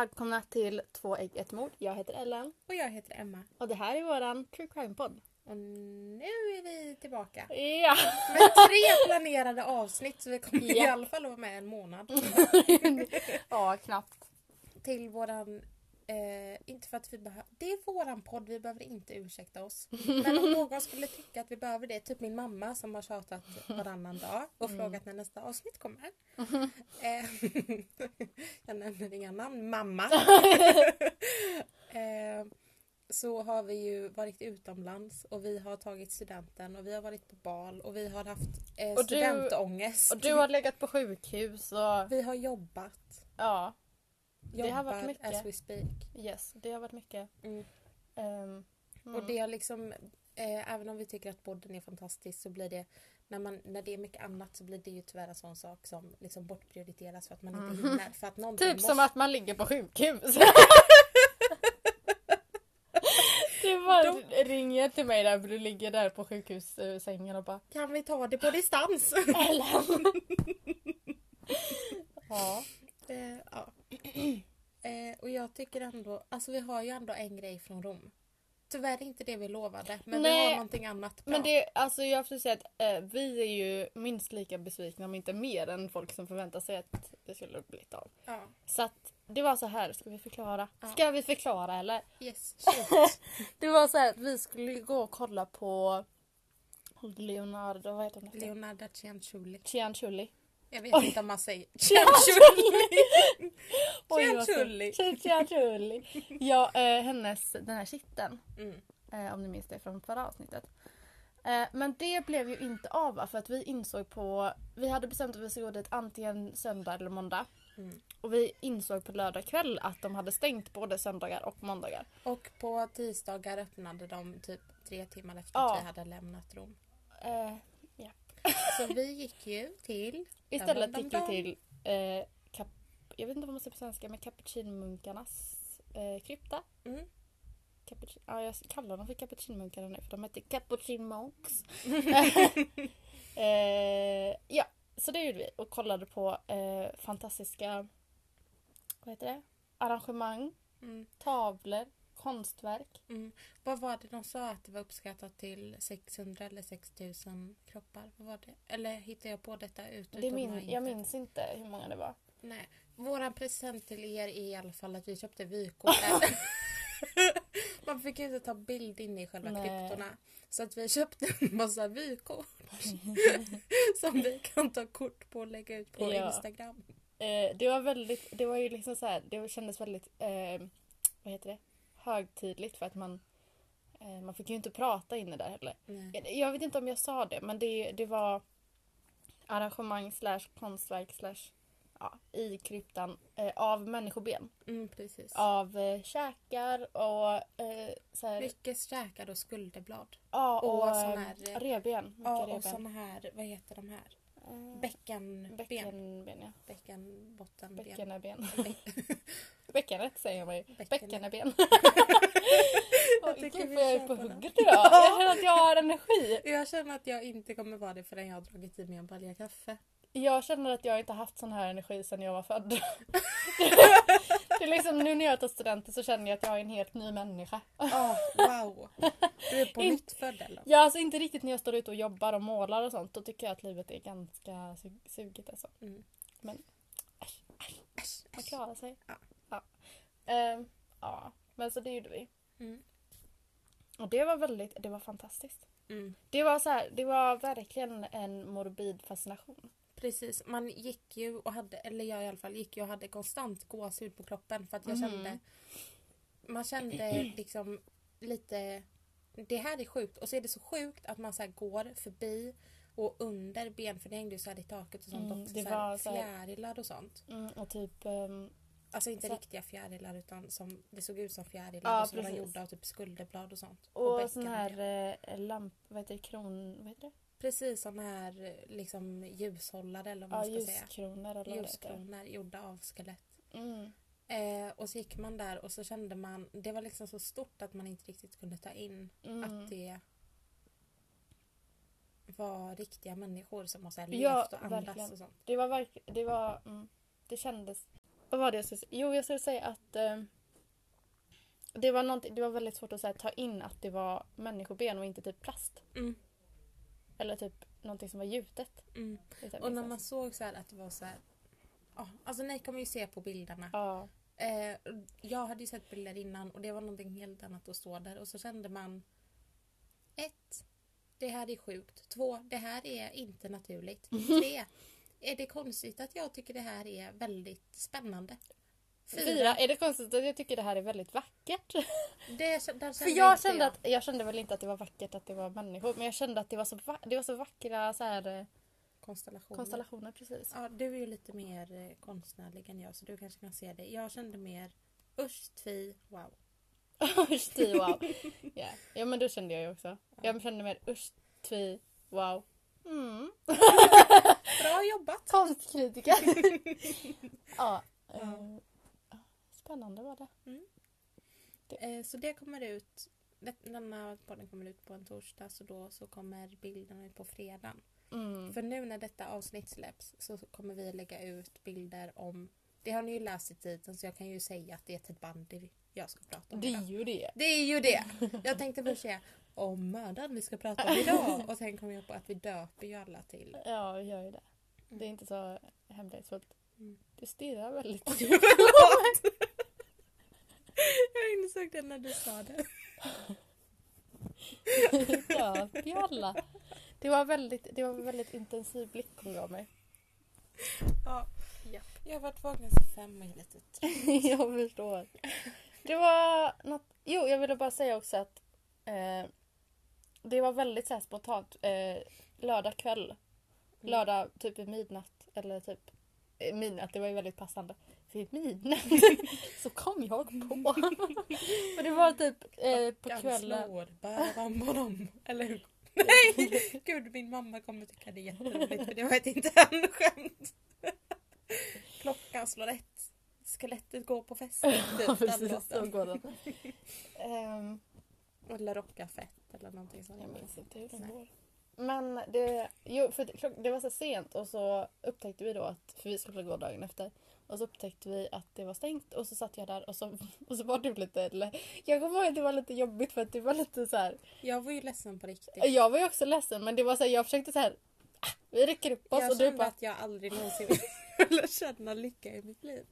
välkomna till Två ägg, ett mord. Jag heter Ellen Och jag heter Emma. och det här är våran true crime-podd. Och nu är vi tillbaka. Ja! Med tre planerade avsnitt så vi kommer i Ja. alla fall vara med en månad. ja, knappt. Till våran... Eh, inte för att vi behöver... Det är våran podd, vi behöver inte ursäkta oss. Men om någon skulle tycka att vi behöver det, typ min mamma som har tjatat varannan dag och frågat när nästa avsnitt kommer. Eh, jag nämner inga namn. Mamma. eh, så har vi ju varit utomlands och vi har tagit studenten och vi har varit på bal och vi har haft eh, Och du- studentångest. Och du har legat på sjukhus och Vi har jobbat. ja, Det har varit mycket. as we speak. yes, det har varit mycket. Mm. Ehm, mm. Och det har liksom, eh, även om vi tycker att podden är fantastisk så blir det när, man, när det är mycket annat så blir det ju tyvärr en sån sak som liksom bortprioriteras för att man inte hinner. För att någonting Typ måste... som att man ligger på sjukhus. Det bara ringer till mig där du ligger där på sjukhussängen och bara Kan vi ta det på distans? Ja. eh, ja. eh, och jag tycker ändå, alltså vi har ju ändå en grej från Rom. Tyvärr inte det vi lovade men vi Nej, har någonting annat bra. Men det, alltså jag får säga att eh, vi är ju minst lika besvikna om inte mer än folk som förväntar sig att det skulle bli av. Ja, Så att det var så här, ska vi förklara? Ja. Ska vi förklara eller? yes. Det var så här att vi skulle gå och kolla på Leonardo, vad heter han? Leonardo Cianciulli. Cianciulli. Jag vet Oj. inte om man säger Cianciulli. fint. Cianciulli. Ja, eh, hennes, den här kitteln. Mm. Eh, om ni minns det från förra avsnittet. Eh, men det blev ju inte av va? för att vi insåg på... Vi hade bestämt att vi skulle gå dit antingen söndag eller måndag. Mm. Och vi insåg på lördag kväll att de hade stängt både söndagar och måndagar. Och på tisdagar öppnade de typ tre timmar efter Ja. att vi hade lämnat Rom. Så vi gick ju till... istället gick vi till, eh, kap, jag vet inte vad man säger på svenska, men cappuccinomunkarnas eh, krypta. Mm. Cappuccino, ja, jag kallar dem för cappuccinomunkarna nu för de heter cappuccino monks. eh, ja, så det gjorde vi och kollade på eh, fantastiska vad heter det? arrangemang, Mm. tavlor, konstverk. Mm. Vad var det de sa att det var uppskattat till 600 eller 6000 kroppar? Vad var det? Eller hittade jag på detta ut? Det min, jag minns inte hur många det var. Nej. Våran present till er är i alla fall att vi köpte vykort. Man fick ju inte ta bild inne i själva Nej. kryptorna. Så att vi köpte en massa vykort. som vi kan ta kort på och lägga ut på Ja. Instagram. Eh, det var väldigt, det var ju liksom så här, det kändes väldigt, eh, vad heter det, högtidligt för att man, eh, man fick ju inte prata inne där heller. Nej. Jag vet inte om jag sa det men det, det var arrangemang slash konstverk slash ja, i kryptan eh, av människoben. Mm. Av eh, käkar och eh, så här, Mycket käkar och skulderblad. ja, och, och sån här, eh, revben. Ja, och såna här, vad heter de här? Eh, Bäckenben. Bäckenben ja. Bäckenbottenben. Bäckeneben. Bäck- Bäckenet säger man ju. Bäckene. Bäckeneben. Jag tycker gud vi jag är på hugget idag. Jag känner att jag har energi. Jag känner att jag inte kommer vara det förrän jag har dragit i mig en balja kaffe. Jag känner att jag inte haft sån här energi sedan jag var född. Det är liksom nu när jag tar studenten så känner jag att jag är en helt ny människa. Oh, wow! Du är på In- nytt född eller? Ja, alltså inte riktigt när jag står ute och jobbar och målar och sånt. Då tycker jag att livet är ganska su- sugigt alltså. Mm. Men äsch, äsch, Äsch, man klarar sig. Ja. Ja. Ehm, ja, men så det gjorde vi. Mm. Och det var väldigt, det var fantastiskt. Mm. Det var så här, det var verkligen en morbid fascination. Precis, man gick ju och hade, eller jag i alla fall gick ju och hade konstant gåshud på kroppen för att jag Mhm. kände Man kände liksom lite Det här är sjukt och så är det så sjukt att man så här går förbi och under ben för det ju så här i taket och sånt Mm, också. det så här var så här- fjärilar och sånt. Mm, och typ, ehm, Alltså inte Så- riktiga fjärilar utan som det såg ut som fjärilar Ja, och som var gjorda av typ skulderblad och sånt. och, bäcken sån och här eh, lamp, vad heter det, kron, vad heter det? Precis sån här liksom ljushållare eller vad Ja, man ska säga. ljuskronor eller. Ljuskronor gjorda av skelett. Mm. Eh, och så gick man där och så kände man, det var liksom så stort att man inte riktigt kunde ta in Mm. att det var riktiga människor som har så här levt Ja, och andats verkligen. och sånt. Det var verkligen, det var, mm, det kändes Vad var det jag skulle säga? Jo, jag skulle säga att eh, det, var det var väldigt svårt att här, ta in att det var människoben och inte typ plast. Mm. Eller typ någonting som var gjutet. Mm. Och när man såg så att det var så här... ja, alltså ni kommer ju se på bilderna. Ja. Eh, jag hade ju sett bilder innan och det var någonting helt annat att stå där och så kände man ett, Det här är sjukt. Två, Det här är inte naturligt. Tre, Är det konstigt att jag tycker det här är väldigt spännande? Fyra. Är det konstigt att jag tycker det här är väldigt vackert? Det, För jag kände, att, jag kände väl inte att det var vackert att det var människor men jag kände att det var så, va- det var så vackra så här, eh, konstellationer. konstellationer precis. Ja, du är ju lite mer eh, konstnärlig än jag så du kanske kan se det. Jag kände mer usch, tvi, wow. Usch tvi wow. Ja. ja men då kände jag ju också. Jag kände mer usch tvi wow. Mm. Bra jobbat! Konstkritiker. ja. Eh, Spännande var det. Eh, så det kommer ut, det- denna podden kommer ut på en torsdag så då så kommer bilderna ut på fredagen. Mm. För nu när detta avsnitt släpps så kommer vi lägga ut bilder om, det har ni ju läst i titeln så jag kan ju säga att det är ett bandy jag ska prata om Det är idag. ju det. Det är ju det! Jag tänkte först säga om mördaren vi ska prata om idag och sen kom jag på att vi döper ju alla till Ja, vi gör ju det. Det är inte så hemlighetsfullt. Mm. Du stirrar väldigt. Förlåt! Jag insåg det när du sa det. Döp ju alla. Det var väldigt, det var en väldigt intensiv blick hon gav mig. Ja. Japp. Jag har varit vaken sedan fem och är lite trött. jag förstår. Det var något... Jo, jag ville bara säga också att eh, det var väldigt så spontant. Eh, lördag kväll. Lördag typ vid midnatt. Eller typ eh, midnatt, det var ju väldigt passande. Vid midnatt så kom jag på. Och det var typ eh, på kvällen. slår, Eller hur? Nej! Gud, min mamma kommer tycka det är jätteroligt för det var ett internskämt. Klockan slår ett. Skelettet går på fest. Ja, Typ, den precis, så går den. Ehm, Eller rocka fett eller någonting sånt. jag minns inte hur den går. Men det, jo, för det, var så sent och så upptäckte vi då att, för vi skulle gå dagen efter, och så upptäckte vi att det var stängt och så satt jag där och så, och så var det lite, eller, jag kommer ihåg att det var lite jobbigt för att det var lite så här. Jag var ju ledsen på riktigt. jag var ju också ledsen men det var så här, jag försökte så här, ah, vi rycker upp oss Jag och du bara, att jag aldrig någonsin skulle känna lycka i mitt liv.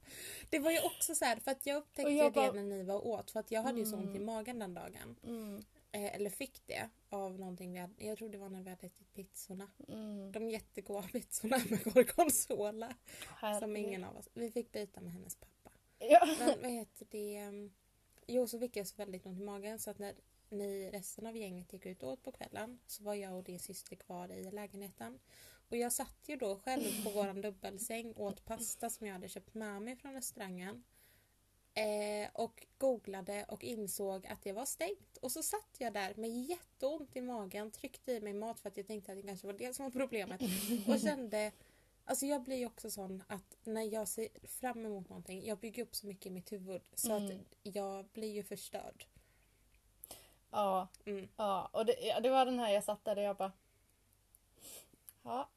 Det var ju också så här, för att jag upptäckte jag bara- det när ni var åt. För att jag hade ju så ont i Mm. magen den dagen. mm, Eh, eller fick det av någonting vi hade, jag tror det var när vi hade ätit pizzorna. mm, De jättegoda pizzorna med gorgonzola. Som ingen av oss, vi fick byta med hennes pappa. Ja. Men vad heter det? um, Jo så fick jag så väldigt ont i magen så att när ni resten av gänget gick ut och åt på kvällen så var jag och din syster kvar i lägenheten. Och jag satt ju då själv på våran dubbelsäng åt pasta som jag hade köpt med mig från restaurangen. Eh, och googlade och insåg att det var stängt. Och så satt jag där med jätteont i magen, tryckte i mig mat för att jag tänkte att det kanske var det som var problemet. Och kände, alltså jag blir ju också sån att när jag ser fram emot någonting, jag bygger upp så mycket i mitt huvud så Mm. att jag blir ju förstörd. ja. Mm. Ja, och det, det var den här jag satt där och jag bara... Ja.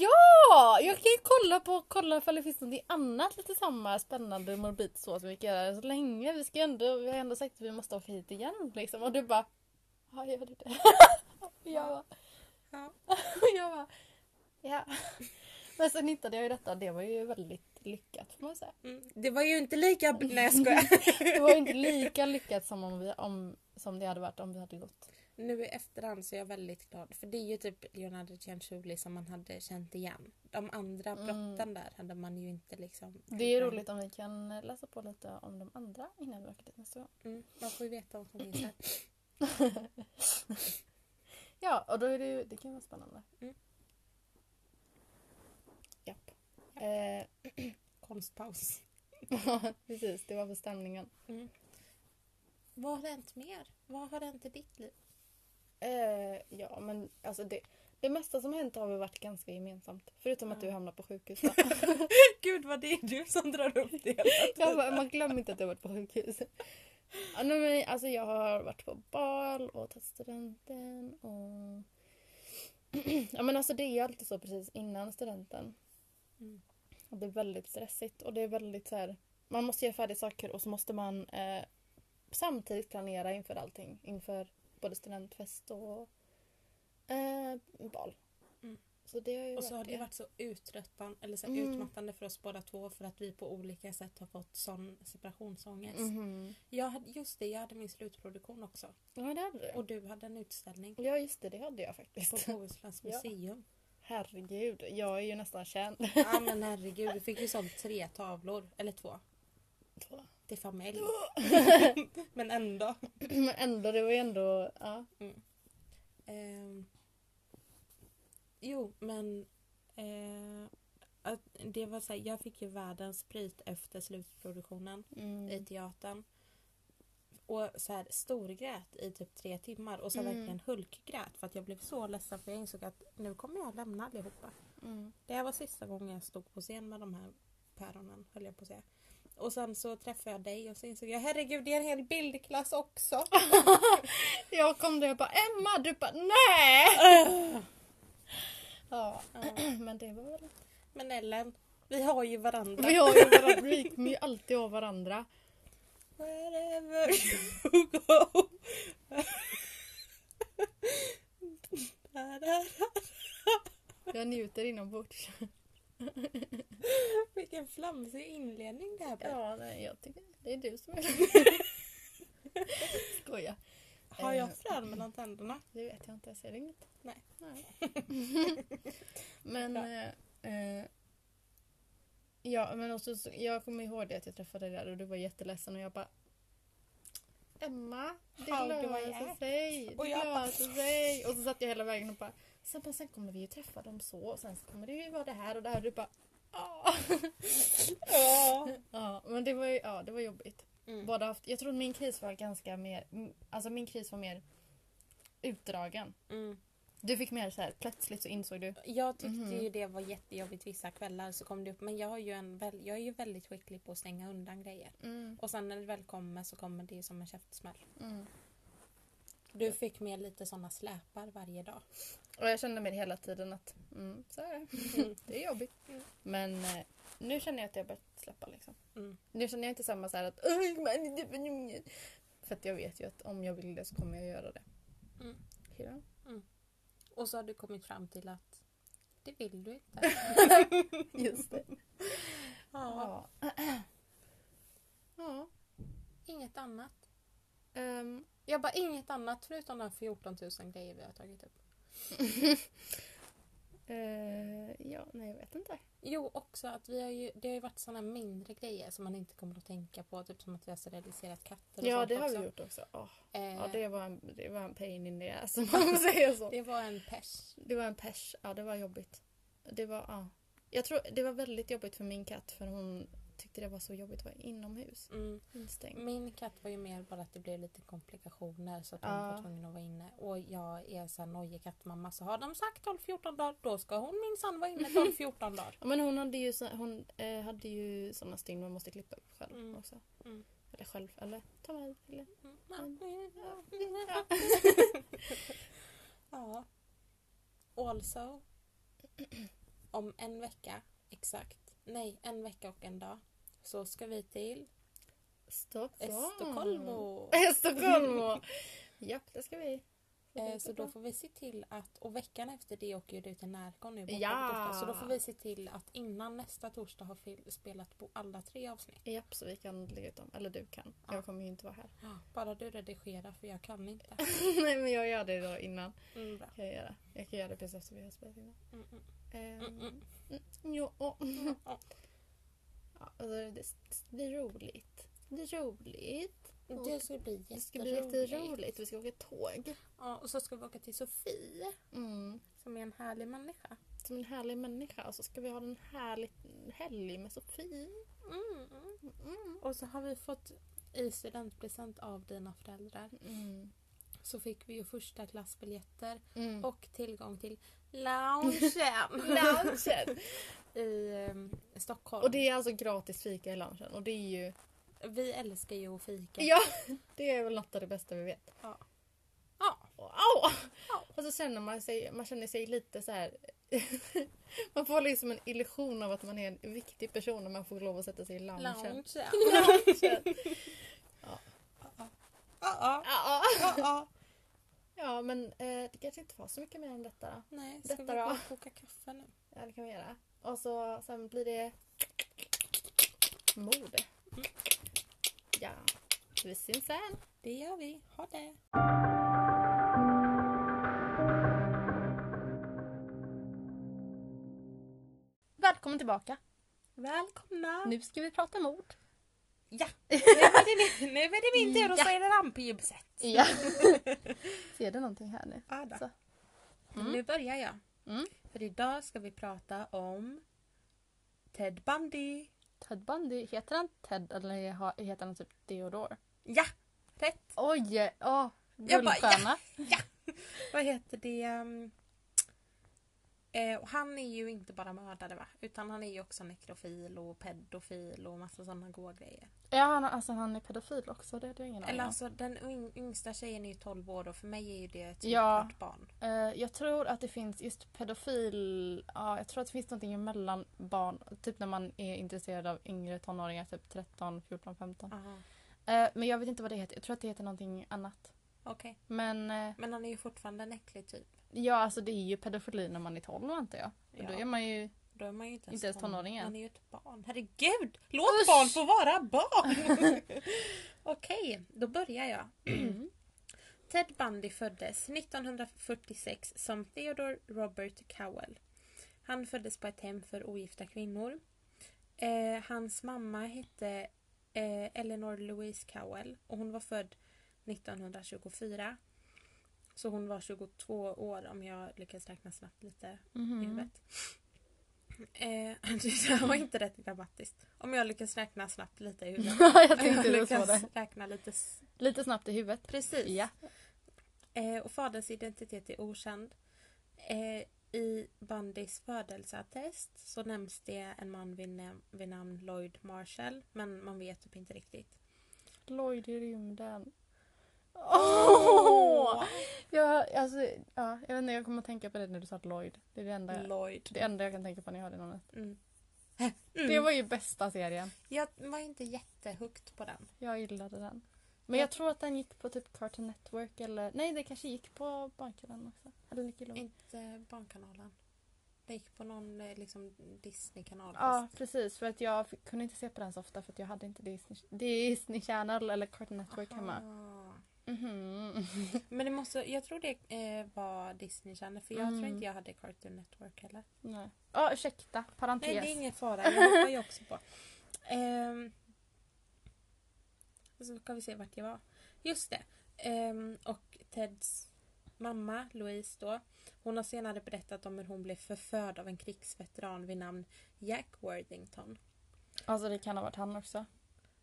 Ja! Jag kan ju kolla på kolla ifall det finns något annat lite samma spännande morbid så som vi kan göra så länge. Vi, ska ju ändå, vi har ändå sagt att vi måste åka hit igen liksom. Och du bara... Ja, gör det? Och jag bara... Ja. Jag bara... Ja. Men sen hittade jag ju detta det var ju väldigt lyckat får man säga. Mm. Det var ju inte lika... Nej jag skojar. Det var ju inte lika lyckat som, om vi, om, som det hade varit om vi hade gått. Nu i efterhand så är jag väldigt glad för det är ju typ Leonardo Cianciulli som man hade känt igen. De andra Mm. brotten där hade man ju inte liksom... Det är roligt om vi kan läsa på lite om de andra innan vi åker dit nästa gång. Mm. Man får ju veta vad som finns här. Ja, och då är det ju, det kan vara spännande. Mm. Japp. Eh, Konstpaus. precis, det var för stämningen. Mm. Vad har hänt mer? Vad har hänt i ditt liv? Eh, ja, men alltså det, det mesta som hänt har väl varit ganska gemensamt. Förutom att Ja. du hamnar på sjukhus. Gud vad det är du som drar upp det jag bara, man glömmer inte att du har varit på sjukhus. Ja, men, alltså, jag har varit på bal och tagit studenten och... ja, men alltså, det är alltid så precis innan studenten. Mm. Och Det är väldigt stressigt och det är väldigt så här. Man måste göra färdigt saker och så måste man eh, samtidigt planera inför allting. Inför både studentfest och eh, bal. Mm. Så det har ju Och så har varit det varit så uttröttande, eller så Mm. utmattande för oss båda två för att vi på olika sätt har fått sån separationsångest. Mhm. Jag hade, just det, jag hade min slutproduktion också. Ja det hade du. Och du hade en utställning Ja just det, det hade jag på faktiskt. Bohusläns Ja. museum. Herregud, jag är ju nästan känd. Ja men herregud, vi fick ju sålt tre tavlor, eller två, till familj. men ändå. Men ändå, det var ju ändå... Ja. Ehm, jo, men eh, att det var så här, jag fick ju världens sprit efter slutproduktionen i Mm. teatern. Och så här storgrät i typ tre timmar och så Mm. verkligen hulkgrät för att jag blev så ledsen för jag insåg att nu kommer jag lämna allihopa. Mm. Det här var sista gången jag stod på scen med de här päronen höll jag på att säga. Och sen så träffade jag dig och så insåg jag herregud det är en hel bildklass också. Jag kom där och bara Emma, du bara nej! Ja, men det var väl... Men Ellen, vi har ju varandra. Vi har ju varandra, vi kommer ju alltid ha varandra. Wherever you go. Jag njuter inombords. Vilken flamsig inledning det här blev. Ja, nej, jag tycker det är du som är Skoja. Har jag frön mellan tänderna? Det vet jag inte, jag ser inget. Nej. Nej. men... Eh, eh, ja, men också, så- jag kommer ihåg det att jag träffade dig där och du var jätteledsen och jag bara Emma, det How löser sig. Det löser sig. Och så satt jag hela vägen och bara sen, men sen kommer vi ju träffa dem så och sen så kommer det ju vara det här och det här och du bara "Ah." Ja. Ja, men det var ju ja, det var jobbigt. Mm. Båda haft, jag tror min kris var ganska mer, mm, alltså min kris var mer utdragen. Mm. Du fick mer så här, plötsligt så insåg du. Jag tyckte Mhm. ju det var jättejobbigt vissa kvällar så kom det upp men jag, har ju en, jag är ju väldigt skicklig på att stänga undan grejer. Mm, Och sen när det väl kommer så kommer det som en käftsmäll. Mm. Du fick med lite sådana släpar varje dag. Och jag kände med hela tiden att mm, så är det. Mm. Det är jobbigt. Mm. Men eh, nu känner jag att jag börjat släppa liksom. Mm. Nu känner jag inte samma så här att "Oj, men det ju-" För att jag vet ju att om jag vill det så kommer jag göra det. Mm. Ja. Och så har du kommit fram till att det vill du inte. Just det. Ja. Ja. Inget annat. Ehm, Jag bara inget annat förutom de 14 000 grejer vi har tagit upp. eh, ja, nej jag vet inte. Jo, också att vi har ju, det har ju varit sådana mindre grejer som man inte kommer att tänka på. Typ som att vi har steriliserat katter och Ja sånt det har också. vi gjort också. Åh, Eh, Ja det var, en, det var en pain in the ass om man säger så. det var en pers. Det var en pers. Ja, det var jobbigt. Det var, ja. Jag tror det var väldigt jobbigt för min katt för hon tyckte det var så jobbigt att vara inomhus. Mm. Instängd. Min katt var ju mer bara att det blev lite komplikationer så att hon Ja. var tvungen att vara inne. Och jag är så nojig kattmamma så har de sagt 12-14 dagar då ska hon minsann vara inne 12-14 dagar. Ja, men hon hade ju, så, hon, eh, hade ju sådana stygn man måste klippa upp själv Mm. också. Mm. Eller själv, eller ta med. Eller. Ja. Also. Om en vecka exakt. Nej, en vecka och en dag. Så ska vi till Stockholm. Stockholm. Stockholm. Japp, det ska vi. Eh, så då får vi se till att, och veckan efter det åker ju du till Närcon nu Ja. Så då får vi se till att innan nästa torsdag har spelat på alla tre avsnitt. Japp, så vi kan lägga ut dem. Eller du kan. Ja. Jag kommer ju inte vara här. Bara du redigerar för jag kan inte. Nej, men jag gör det då innan. Mm, bra. Kan jag, göra. jag kan göra det precis efter vi har spelat in. Mm, mm, Ehm, mm, mm. jo, åh. Alltså, det, det blir roligt. Det blir roligt. Det ska bli Det ska bli jätteroligt. jätteroligt. Vi ska åka tåg. Ja, och så ska vi åka till Sofie Mm. som är en härlig människa. Som en härlig människa. Och så ska vi ha en härlig helg med Sofie. Mm. Mm. Och så har vi fått i studentpresent av dina föräldrar Mm. så fick vi ju första klassbiljetter Mm. och tillgång till loungen Lunchen. i ehm, Stockholm. Och det är alltså gratis fika i lunchen. Och det är ju... Vi älskar ju att fika. Ja! Det är väl något av det bästa vi vet. Ja. Och, au! Ja. Och så känner man sig, man känner sig lite så här. man får liksom en illusion av att man är en viktig person när man får lov att sätta sig i loungen. Lounge. Ja. Loungen. Ja. Ja. Ja, Ja. Ja. ja, men eh, det kanske inte var så mycket mer än detta då. Nej, ska Detta vi gå och koka kaffe nu? Ja, det kan vi göra. Och så sen blir det mord. Ja, vi syns sen. Det gör vi. Ha det. Välkommen tillbaka. Välkomna. Nu ska vi prata mord. Ja, nu är det min, det tur och Ja. så är det rampljubset. Ja. Ser du någonting här nu? Ja, då. Mm. Nu börjar jag. Mm. För idag ska vi prata om Ted Bundy. Ted Bundy, heter han Ted eller heter han typ Theodore? Ja, rätt. Oj! Åh, Jag bara, guldstjärna. Vad heter det? um, Eh, han är ju inte bara mördare va? Utan han är ju också nekrofil och pedofil och massa sådana goa grejer. Ja, han, alltså, han är pedofil också. Det hade jag ingen aning Eller alltså den yng- yngsta tjejen är ju 12 år och för mig är ju det ett Ja. barn. Eh, jag tror att det finns just pedofil... Ja, jag tror att det finns någonting emellan barn. Typ när man är intresserad av yngre tonåringar, typ 13, 14, 15. Aha. Eh, men jag vet inte vad det heter. Jag tror att det heter någonting annat. Okej. Men eh, Men han är ju fortfarande en äcklig typ. Ja, alltså det är ju pedofili när man är 12 antar jag. Och Då Ja. är man ju... Då är man ju inte ens, Inte ens ton- tonåring än. Han är ju ett barn. Herregud! Låt Usch! barn få vara barn! Okej, då börjar jag. Mm. Ted Bundy föddes 1946 som Theodore Robert Cowell. Han föddes på ett hem för ogifta kvinnor. Eh, hans mamma hette eh, Eleanor Louise Cowell och hon var född 1924. Så hon var 22 år om jag lyckas räkna snabbt lite i Mhm. huvudet. Eh, det var inte rätt grammatiskt. Om jag lyckas räkna snabbt lite i huvudet. jag tänkte jag lyckas det. räkna lite Lite snabbt i huvudet. Precis. Ja. Eh, och faderns identitet är okänd. Eh, I Bundys födelseattest så nämns det en man vid, nam- vid namn Lloyd Marshall. Men man vet typ inte riktigt. Lloyd i rymden. Åh! Jag, alltså, ja, jag vet inte, jag kommer att tänka på det när du sa Lloyd. Det är det enda, Lloyd. det enda jag kan tänka på när jag hör det namnet. Mm. Det var ju bästa serien. Jag var inte jättehukt på den. Jag gillade den. Men jag tror att den gick på typ Cartoon Network eller nej det kanske gick på Barnkanalen också. Eller Nickelodeon. Inte Barnkanalen. Det gick på någon eh, liksom Disney-kanal. Ja precis för att jag kunde inte se på den så ofta för att jag hade inte Disney, Disney Channel eller Cartoon Network hemma. Mhm. Men det måste, jag tror det eh, var Disney Channel för jag Mm. tror inte jag hade Cartoon Network heller. Nej. Ja ursäkta, parentes. Nej, det är ingen fara. Jag hoppar ju också på. Ehm, så ska vi se vart jag var. Just det. Ehm, och Teds mamma, Louise då. Hon har senare berättat om hur hon blev förförd av en krigsveteran vid namn Jack Worthington. Alltså det kan ha varit han också.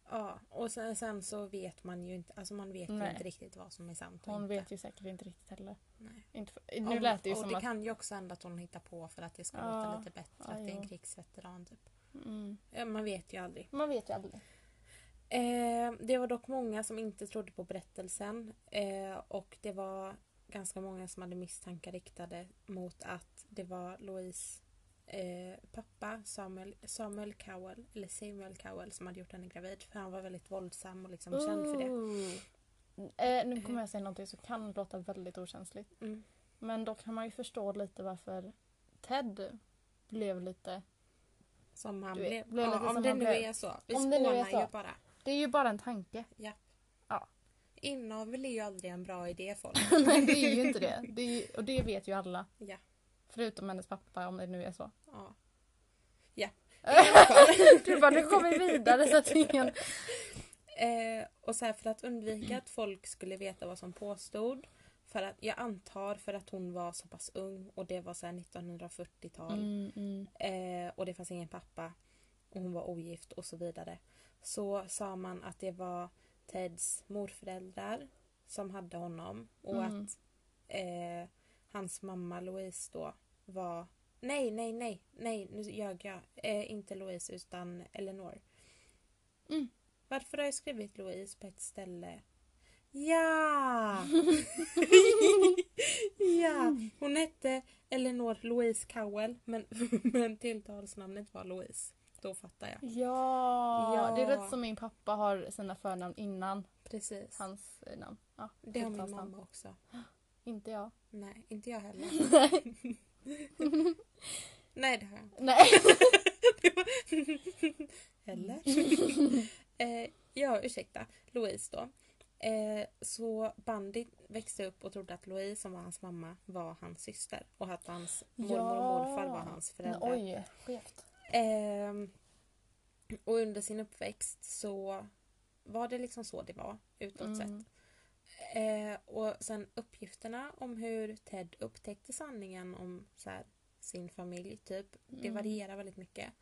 Ja, och sen, sen så vet man ju inte, alltså man vet ju inte riktigt vad som är sant och Hon inte. vet ju säkert inte riktigt heller. Nej. Inte för, nu lät det ju och som det att... kan ju också hända att hon hittar på för att det ska Ja. låta lite bättre. Ja, att det är en krigsveteran typ. Mm. Ja, man vet ju aldrig. Man vet ju aldrig. Eh, det var dock många som inte trodde på berättelsen. Eh, och det var ganska många som hade misstankar riktade mot att det var Louise eh, pappa Samuel, Samuel Cowell, eller Samuel Cowell som hade gjort henne gravid. För han var väldigt våldsam och liksom känd för det. Ooh. Eh, nu kommer jag säga någonting som kan låta väldigt okänsligt. Mm. Men då kan man ju förstå lite varför Ted blev lite... Som han vet, blev. blev lite Ja, om som det nu blev. är så. Vi Om det nu är spånar ju så. bara. Det är ju bara en tanke. Inavel är ju aldrig en bra idé folk. Nej det är ju inte det. det ju, och det vet ju alla. Ja. Förutom hennes pappa om det nu är så. ja. du bara nu går vi vidare så att ingen... Eh, och så här för att undvika att folk skulle veta vad som påstod. För att, jag antar för att hon var så pass ung och det var så här 1940-tal. Mm, mm. Eh, och det fanns ingen pappa. Och hon var ogift och så vidare. Så sa man att det var Teds morföräldrar som hade honom. Och Mm. att eh, hans mamma Louise då var... Nej, nej, nej, nej, nu ljög jag. Eh, inte Louise utan Eleanor. Mm. Varför har jag skrivit Louise på ett ställe? Ja! ja! Hon hette Eleanor Louise Cowell men, men tilltalsnamnet var Louise. Då fattar jag. Ja, Ja. det är rätt som min pappa har sina förnamn innan Precis. hans eh, namn. Ja, Det har min mamma också. Inte jag. Nej, inte jag heller. Nej, det har jag inte. Nej. Eller? eh, ja, ursäkta. Louise då. Eh, så Bandy växte upp och trodde att Louise, som var hans mamma, var hans syster. Och att hans mormor och morfar var hans föräldrar. Oj, skevt. Ehm, och under sin uppväxt så var det liksom så det var utåt sett. Eh, och sen uppgifterna om hur Ted upptäckte sanningen om så här, sin familj typ. Det Mm. varierar väldigt mycket.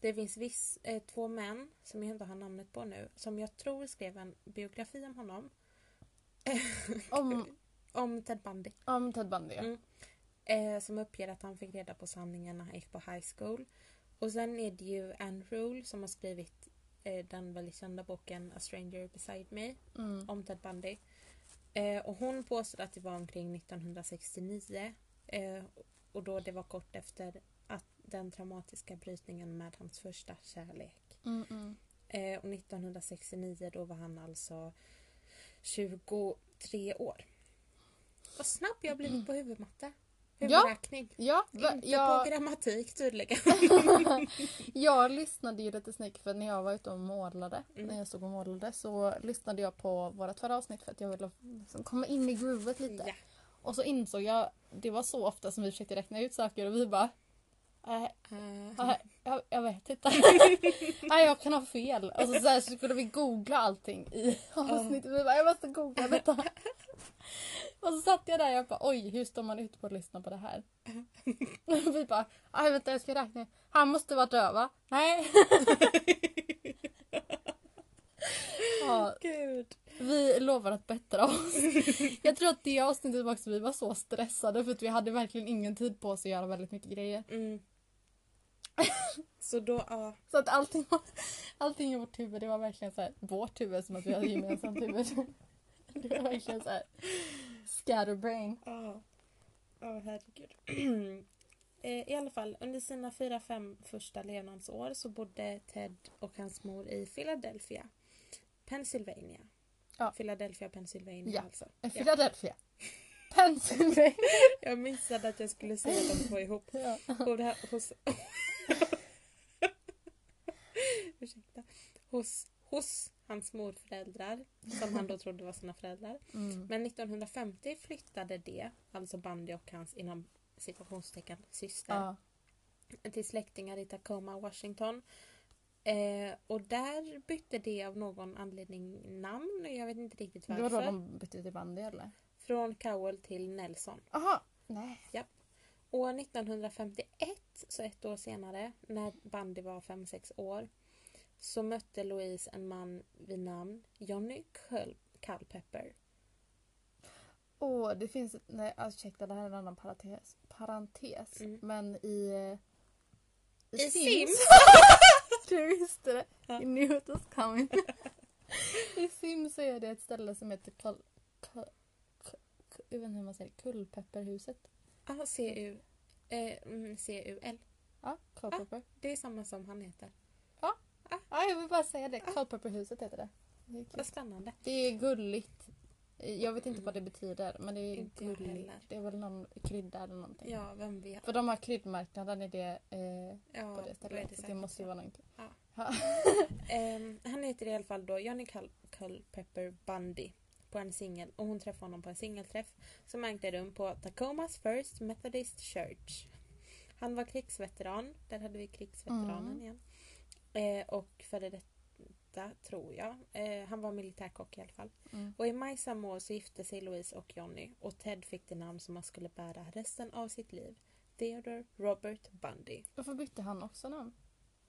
Det finns viss, eh, två män som jag inte har namnet på nu som jag tror skrev en biografi om honom. Om, Om Ted Bundy. om Ted Bundy ja. Mm. Eh, som uppger att han fick reda på sanningen när han gick på high school. Och sen är det ju Anne Rule som har skrivit eh, den väldigt kända boken A Stranger Beside Me Mm. om Ted Bundy. Eh, och hon påstår att det var omkring 1969. Eh, och då det var kort efter att den traumatiska brytningen med hans första kärlek. Mm, mm. Eh, och 1969 då var han alltså 23 år. Vad snabb jag har blivit på huvudmatte. Ja. Huvudräkning. Ja, va, Inte jag, på grammatik tydligen. jag lyssnade ju lite snyggt för när jag var ute och målade, Mm. när jag stod och målade så lyssnade jag på vårt förra avsnitt för att jag ville liksom komma in i groovet lite. ja. Och så insåg jag, det var så ofta som vi försökte räkna ut saker och vi bara Eh, äh, jag, jag vet inte. Nej, jag kan ha fel. Och så, så, här, så skulle vi googla allting i avsnittet. Vi bara, jag måste googla detta. Och så satt jag där och bara, oj, hur står man ut på att lyssna på det här? Och vi bara, aj vänta jag ska räkna. Han måste vara döv va? Nej. ja, Gud. vi lovar att bättra oss. Jag tror att det avsnittet var också vi var så stressade för att vi hade verkligen ingen tid på oss att göra väldigt mycket grejer. Mm. Så då, ja. Så att allting, allting i vårt huvud, det var verkligen så här, vårt huvud som att vi hade gemensamt huvud. Det var verkligen så här scatterbrain. Ja, Ja, herregud. Eh, I alla fall, under sina fyra, fem första levnadsår så bodde Ted och hans mor i Philadelphia, Pennsylvania. Ja. Philadelphia, Pennsylvania Ja. alltså. Eh, Philadelphia. Pennsylvania. Jag missade att jag skulle säga de två ihop. Ja. Här, hos... Ursäkta. Hos, hos hans morföräldrar, som han då trodde var sina föräldrar. Mm. Men 1950 flyttade det, alltså Bundy och hans inom situationstecken syster, Ja. till släktingar i Tacoma, Washington. Eh, och där bytte det av någon anledning namn. Jag vet inte riktigt Det var varför. då de bytte till bandy eller? Från Cowell till Nelson. Aha. Nej. År 1951, så ett år senare, när Bundy var 5-6 år, så mötte Louise en man vid namn Johnny Culpepper. Åh, det finns... Nej, alltså, ursäkta, det här är en annan parentes. parentes. Mm. Men i... eh, I Sims? du visste det. Ja. You knew it was coming. I Sims så är det ett ställe som heter. Kull... Kull... Jag vet inte hur man säger det. Ja, CU. Eh, mm, CUL. Ja, Culpepper. Det är samma som han heter. Ja, jag vill bara säga det. Culpepperhuset heter det. Det är. Vad spännande. det är gulligt. Jag vet inte vad det betyder men det är Inte gulligt. Det är väl någon krydda eller någonting. Ja, vem vet. För de har kryddmarknaden i det, eh, Ja, på det stället. så det måste ju vara någonting. Ja. Ehm, han heter i alla fall då Johnny Cul- Culpepper Bundy på en singel och hon träffade honom på en singelträff som ägde rum på Tacomas First Methodist Church. Han var krigsveteran, där hade vi krigsveteranen Mm. igen. Eh, och före detta, tror jag. Eh, han var militärkock i alla fall. Mm. Och i maj samma år så gifte sig Louise och Johnny och Ted fick det namn som han skulle bära resten av sitt liv. Theodore Robert Bundy. Varför bytte han också namn?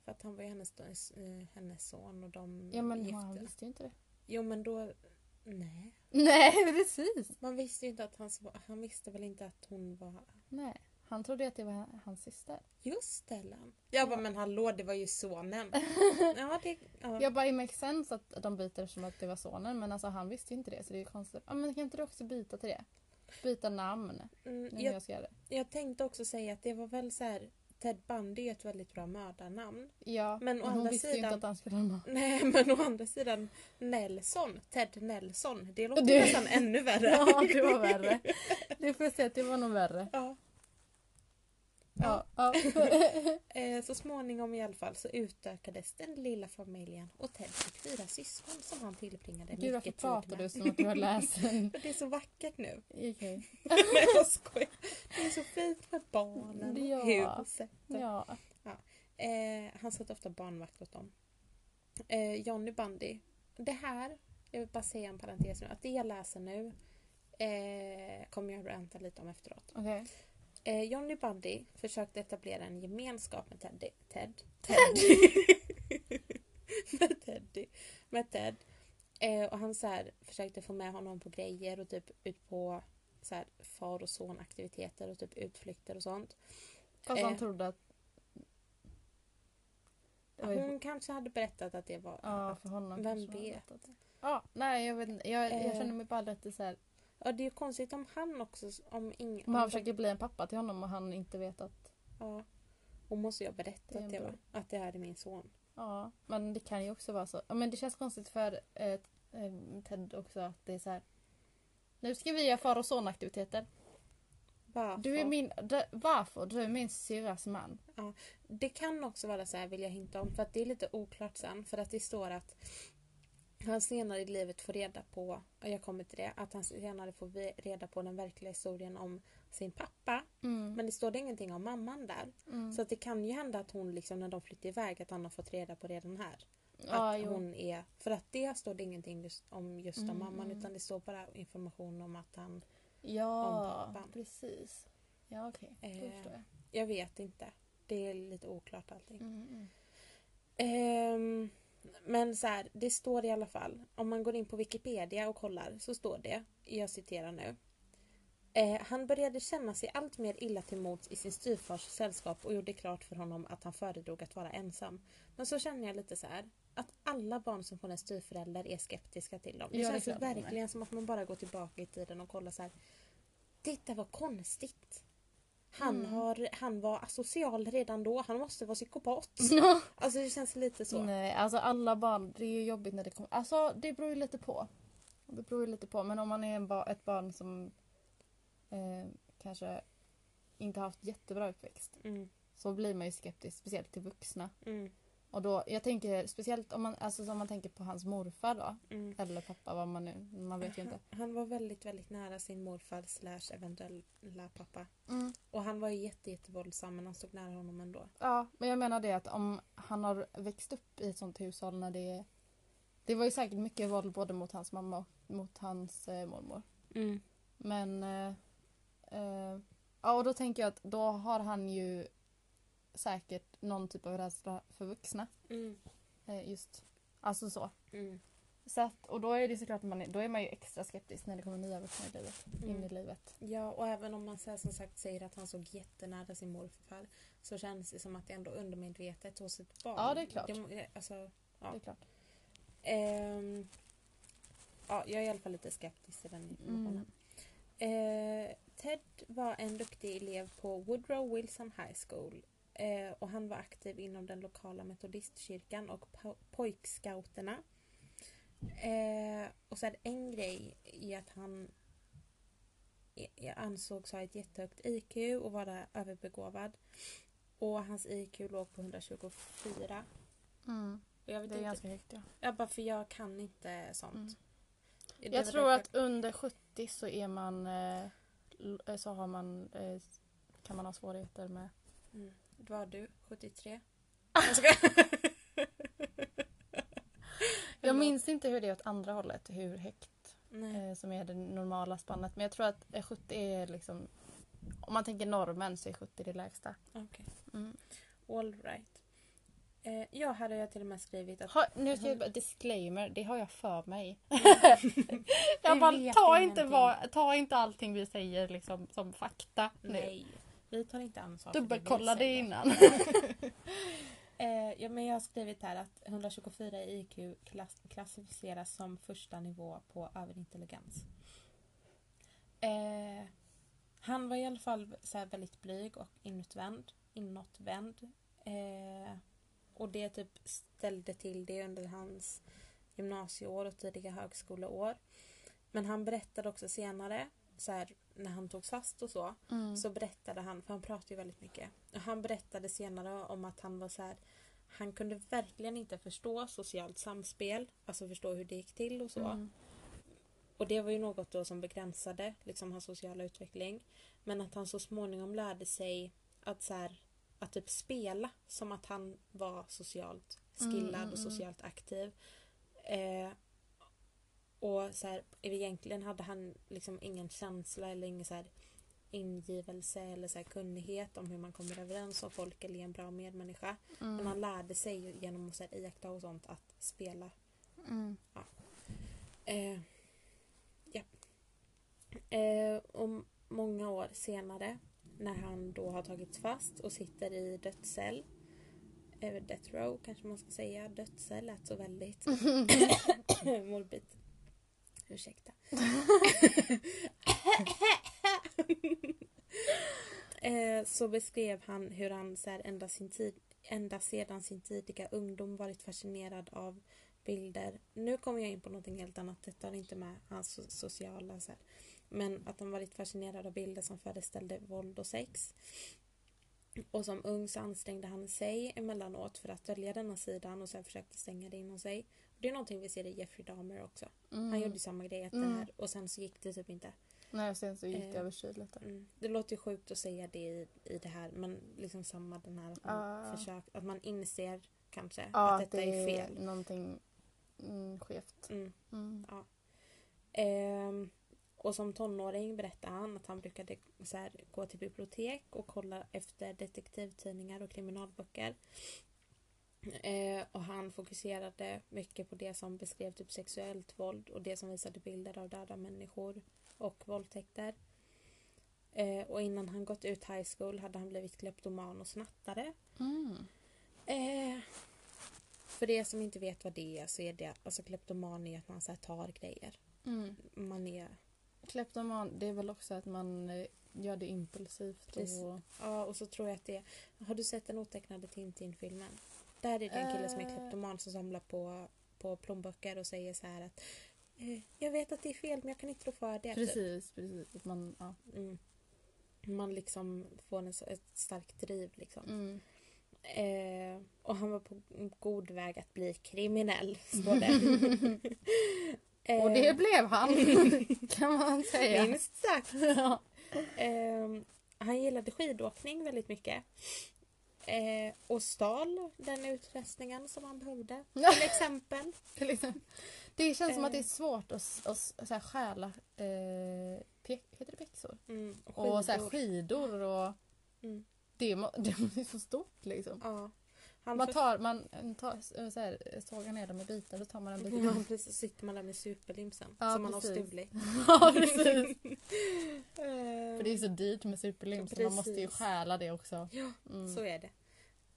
För att han var ju hennes, eh, hennes son och de Ja men gifte han visste ju inte det. Jo men då... Nej. Nej precis. Man visste ju inte att han, han visste väl inte att hon var... Nej. Han trodde att det var hans syster. Just det, Ellen. Jag bara, men hallå, det var ju sonen. ja, det... Ja. Jag bara, it makes sense att de byter som att det var sonen men alltså han visste ju inte det så det är konstigt. Ja men kan inte du också byta till det? Byta namn Mm, jag, jag det. jag tänkte också säga att det var väl så här... Ted Bundy är ett väldigt bra mördarnamn. Ja, Men å hon andra visste ju inte sidan- att han skulle. Nej, men å andra sidan Nelson, Ted Nelson, det låter Det- nästan ännu värre. Ja, det var värre. Det får jag säga att det var nog värre. Ja. Ja, ja. Eh, så småningom i alla fall så utökades den lilla familjen och Ted fick fyra syskon som han tillbringade Gud varför mycket tid pratar med. du som att du har läst en... Det är så vackert nu. Okej. Nej jag skojar. Det är så fint med barnen och Ja. huset. Ja. Eh, han satt ofta barnvakt åt dem. Eh, Johnny Bundy. Det här, jag vill bara säga en parentes nu, att det jag läser nu eh, kommer jag ranta lite om efteråt. Okej. Eh, Johnny Bundy försökte etablera en gemenskap med Teddy. Ted? Ted. med Teddy. Med Ted. Eh, och han så här, försökte få med honom på grejer och typ ut på så här, far och son aktiviteter och typ utflykter och sånt. Fast han Eh. trodde att... Ju- Hon kanske hade berättat att det var... Ja, för honom. Vem vet? Ja, nej jag vet inte. Jag, jag Eh. känner mig bara lite så här. Ja, det är ju konstigt om han också... Om ingen, Om han försöker bli en pappa till honom och han inte vet att... Ja. Hon måste ju ha Det bror. va? Att det här är min son. Ja, men det kan ju också vara så. Ja, Men det känns konstigt för eh, eh, Ted också att det är så här. Nu ska vi göra far och sonaktiviteter. Varför? Du är min... Du, varför? Du är min syrras man. Det kan också vara så här vill jag hinta om för att det är lite oklart sen för att det står att han senare i livet får reda på, och jag kommer till det, att han senare får reda på den verkliga historien om sin pappa. Mm. Men det står det ingenting om mamman där. Mm. Så att det kan ju hända att hon liksom när de flyttar iväg att han har fått reda på redan här. att jo. hon är, för att det står det ingenting just om just om Mm, mamman mm. utan det står bara information om att han, Ja, om pappan. precis. Ja, okej. Då Eh, förstår jag. jag vet inte. Det är lite oklart allting. Mm, mm. Men så här, det står i alla fall. Om man går in på Wikipedia och kollar så står det, jag citerar nu. Eh, han började känna sig allt mer illa till mods i sin styvfars sällskap och gjorde klart för honom att han föredrog att vara ensam. Men så känner jag lite så här att alla barn som får en styvförälder är skeptiska till dem. Det Ja, känns verkligen som att man bara går tillbaka i tiden och kollar så här. Titta vad konstigt. Han, Mm. har, han var asocial redan då. Han måste vara psykopat. Alltså det känns lite så. Nej, alltså alla barn, det är ju jobbigt när det kommer. Alltså det beror ju lite på. Det beror ju lite på. Men om man är ba- ett barn som eh, kanske inte haft jättebra uppväxt Mm, så blir man ju skeptisk, speciellt till vuxna. Och då, jag tänker speciellt om man, alltså, om man tänker på hans morfar då. mm. Eller pappa, vad man nu, man vet ju inte. Han var väldigt, väldigt nära sin morfar slash eventuella pappa. Mm. Och han var ju jätte, jättevåldsam men han stod nära honom ändå. Ja, men jag menar det att om han har växt upp i ett sånt hushåll när det. Det var ju säkert mycket våld både mot hans mamma och mot hans eh, mormor. Mm. Men... Eh, eh, ja, och då tänker jag att då har han ju säkert någon typ av rädsla för vuxna. Mm. Eh, just. Alltså så. Mm. så att, och då är det såklart man är, då är man ju extra skeptisk när det kommer nya vuxna i livet, in Mm. i livet. Ja, och även om man så här, som sagt säger att han såg jättenära sin morfar så känns det som att det ändå är undermedvetet hos ett barn. Ja, det är klart. Det, alltså, Ja. Det är klart. ehm, ja, jag är i alla fall lite skeptisk till den informationen. Eh, Ted var en duktig elev på Woodrow Wilson High School eh, och han var aktiv inom den lokala metodistkyrkan och po- pojkscouterna. Eh, och så det en grej i att han jag ansågs ha ett jättehögt IQ och vara överbegåvad. Och hans IQ låg på 124. Mm. Jag vet Det är inte, ganska högt ja. ja, bara för jag kan inte sånt. Mm. Jag var tror att under 70 så är man eh, så har man eh, kan man ha svårigheter med Mm. Var du? 73? Jag skojar. Jag minns inte hur det är åt andra hållet, hur högt Nej. eh, som är det normala spannet. Men jag tror att eh, 70 är liksom om man tänker normen så är 70 det lägsta. Okej. Mm. All right. Eh, ja, här har jag till och med skrivit att... Ha, nu ska jag bara, disclaimer, det har jag för mig. Vi jag bara, ta inte, vad, ta inte allting vi säger liksom som fakta nu. Vi tar inte ansvar Dubbelkolla det innan. Eh, ja, men jag har skrivit här att 124 i IQ klass- klassificeras som första nivå på överintelligens. Eh, han var i alla fall så väldigt blyg och inåtvänd. inåtvänd. Eh, och det typ ställde till det under hans gymnasieår och tidiga högskoleår. Men han berättade också senare, så här, när han togs fast och så, Mm. så berättade han, för han pratar ju väldigt mycket. Och han berättade senare om att han var så här. Han kunde verkligen inte förstå socialt samspel, alltså förstå hur det gick till och så. Mm. Och det var ju något då som begränsade liksom hans sociala utveckling. Men att han så småningom lärde sig att så här, att typ spela som att han var socialt skillad Mm, mm, och mm. socialt aktiv. Eh, och så här, egentligen hade han liksom ingen känsla eller ingen så här ingivelse eller så här kunnighet om hur man kommer överens om folk eller är en bra medmänniska. Men Mm. han lärde sig genom att så här, iaktta och sånt att spela. Mm. Eh, ja. Eh, och många år senare när han då har tagits fast och sitter i dödscell eh, Death row kanske man ska säga. Dödscell lät så väldigt morbid. Ursäkta. eh, så beskrev han hur han så här, ända, sin tid, ända sedan sin tidiga ungdom varit fascinerad av bilder. Nu kommer jag in på någonting helt annat. Detta har inte med hans so- sociala så här. Men att han varit fascinerad av bilder som föreställde våld och sex. Och som ung så ansträngde han sig emellanåt för att dölja denna sidan och sen försökte stänga det inom sig. Det är någonting vi ser i Jeffrey Dahmer också. Mm. Han gjorde samma grej att Mm. här, och sen så gick det typ inte. Nej, sen så gick det Eh, överstyr lite. Mm. Det låter ju sjukt att säga det i, i det här men liksom samma den här att man, Ah. försök, att man inser kanske Ja, att detta är fel. någonting mm, skevt. Mm. Mm. Ehm, och som tonåring berättade han att han brukade så här, gå till bibliotek och kolla efter detektivtidningar och kriminalböcker. Eh, och han fokuserade mycket på det som beskrev typ sexuellt våld och det som visade bilder av döda människor och våldtäkter. Eh, och innan han gått ut high school hade han blivit kleptoman och snattare. Mm. Eh, för er som inte vet vad det är så är det alltså kleptoman är att man så tar grejer. Mm. Man är Kleptoman, det är väl också att man eh, gör det impulsivt. Och... Ja, och så tror jag att det är... Har du sett den otecknade Tintin-filmen? Där är det en kille som är Eh. kleptoman som samlar på, på plånböcker och säger så här att eh, Jag vet att det är fel men jag kan inte rå för det. typ. Precis, precis. Att man, ja. Mm. Man liksom får en, ett starkt driv liksom. mm. Eh, och han var på god väg att bli kriminell, står det. Eh, Och det blev han, kan man säga. Minst sagt. Ja. Ehm, han gillade skidåkning väldigt mycket. Eh, och stal den utrustningen som han behövde. Till exempel. Till exempel. Det känns som att det är Eh. svårt att, att s- så här, stjäla eh, pek, heter det pexor? Mm, Och så här, skidor. skidor och Mm. det, det är så stort liksom. Ja. Han Man tar, man tar så här, sågar ner dem i bitar och tar man en bit. Ja, precis. Så sitter man där med superlimsen. Ja, som man har stulit. ja precis. Ehm, För det är så dyrt med superlim så man måste ju stjäla det också. Ja, Mm. Så är det.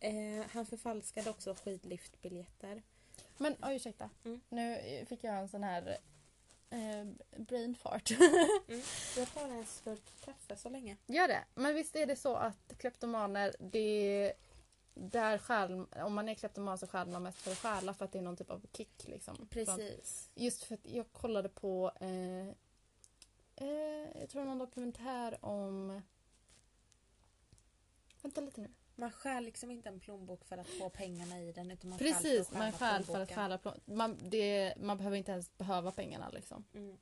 Eh, han förfalskade också skidliftbiljetter. Men oj, ursäkta. Mm. Nu fick jag en sån här eh, brain fart. Jag tar en slurk kaffe så länge. Gör det. Men visst är det så att kleptomaner, det där stjäl, om man är kleptoman så stjäl man mest för att stjäla för att det är någon typ av kick. Liksom. Precis. Just för att jag kollade på eh, eh, jag tror någon dokumentär om Vänta lite nu. Man stjäl liksom inte en plånbok för att få pengarna i den utan man Precis, för man stjäl för att plånboken. stjäla plån. Man, det, man behöver inte ens behöva pengarna liksom. Mm.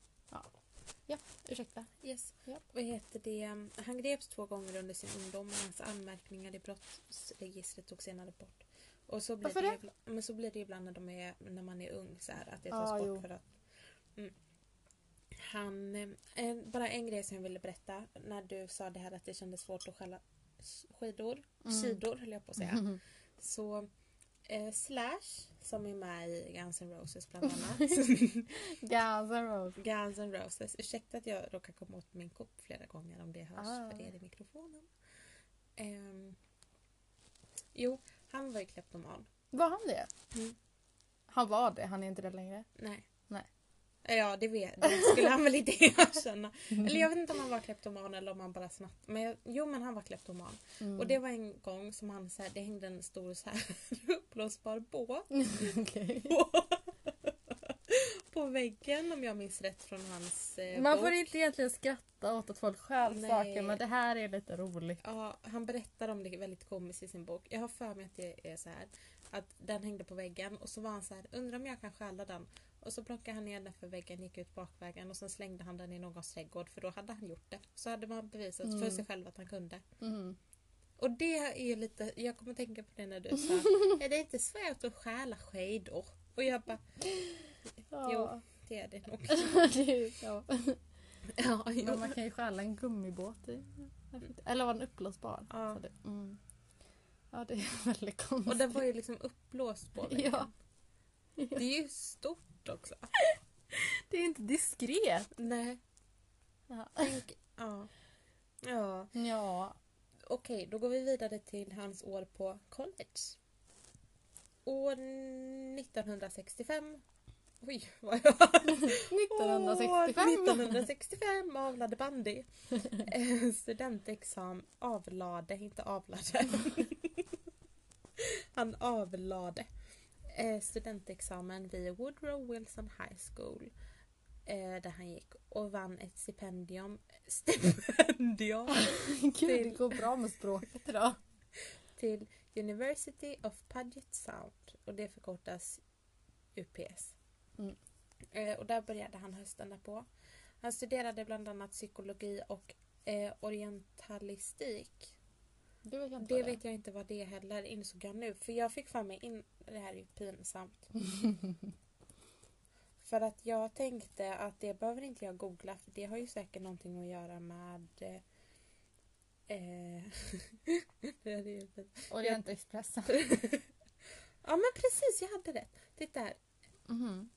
Ursäkta. Yes. Ja. Vad heter det? Han greps två gånger under sin ungdom och hans anmärkningar i brottsregistret togs senare bort. Och så blir, Varför det, det? ibland- men så blir det ibland när, de är, när man är ung så här, att det Ja, tas jo. bort för att... Mm. Han, eh, bara en grej som jag ville berätta när du sa det här att det kändes svårt att stjäla skidor, Mm. skidor höll jag på att säga. Så eh, Slash som är med i Guns N' Roses bland annat. Guns N' Roses. Guns N' Roses. Ursäkta att jag råkar komma åt min kopp flera gånger om det hörs Ah. för er i mikrofonen. Ehm, jo, han var ju kleptoman. Var han det? Mm. Han var det, han är inte det längre. Nej. Nej. Ja, det, vet, det skulle han väl inte erkänna. Eller jag vet inte om han var kleptoman eller om han bara snatt. Men jag, jo, men han var kleptoman. Mm. Och det var en gång som han så här, det hängde en stor så här uppblåsbar båt Okej. på, på väggen om jag minns rätt från hans eh, Man bok. får inte egentligen skratta åt att folk stjäl saker men det här är lite roligt. Ja, han berättar om det väldigt komiskt i sin bok. Jag har för mig att det är så här att den hängde på väggen och så var han så här, undrar om jag kan stjäla den. Och så plockade han ner den för väggen, gick ut bakvägen och sen slängde han den i någons trädgård för då hade han gjort det. Så hade man bevisat för Mm. sig själv att han kunde. Mm. Och det är ju lite, jag kommer tänka på det när du sa, är det inte svårt att stjäla skidor? Och jag bara, Ja. det är det nog. det ja. Ja, jo. Men man kan ju stjäla en gummibåt. I. Eller var den uppblåsbar? Ja. Det, mm. ja, det är väldigt konstigt. Och den var ju liksom uppblåst på väggen. Ja. Det är ju stort också. Det är inte diskret. Nej. Ja. Tänk, ja. Ja. ja. Okej, då går vi vidare till hans år på college. År 1965. Oj, vad jag... 1965. År 1965 avlade bandy. Eh, Studentexamen avlade, inte avlade. Han avlade studentexamen vid Woodrow Wilson High School. Eh, där han gick och vann ett stipendium. Stipendium! Gud, det går bra med språket idag. till University of Puget Sound och det förkortas UPS. Mm. Eh, och där började han hösten därpå. Han studerade bland annat psykologi och eh, orientalistik. Det vet jag inte Det vad vet jag inte vad det heller insåg jag nu. För jag fick för mig in... Det här är ju pinsamt. för att jag tänkte att det behöver inte jag googla för det har ju säkert någonting att göra med... Eh, eh, det är ju. Orientexpressen. Ja men precis, jag hade rätt. Titta här. Mhm.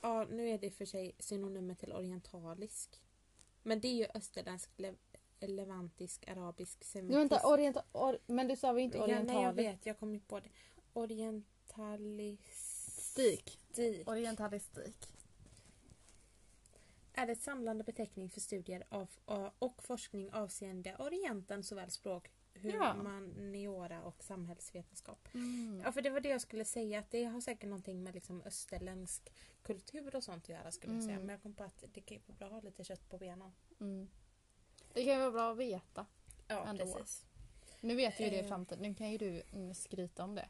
Ja, nu är det för sig synonymer till orientalisk. Men det är ju österländsk, le levantisk, arabisk, semitisk. Du vänta, orienta, or, men du sa vi inte Ja, nej, jag orientalisk? vet. Jag kom inte på det. Orientalistik Stik. Orientalistik. är ett samlande beteckning för studier av, och forskning avseende Orienten såväl språk, Ja. humaniora och samhällsvetenskap. Mm. Ja, för det var det jag skulle säga. Att det har säkert någonting med liksom österländsk kultur och sånt att göra skulle jag säga. Mm. Men jag kom på att det kan ju vara bra att ha lite kött på benen. Mm. Det kan ju vara bra att veta. Ja, Ändå. precis. Nu vet ju det i Eh. framtiden. Nu kan ju du mm, skryta om det.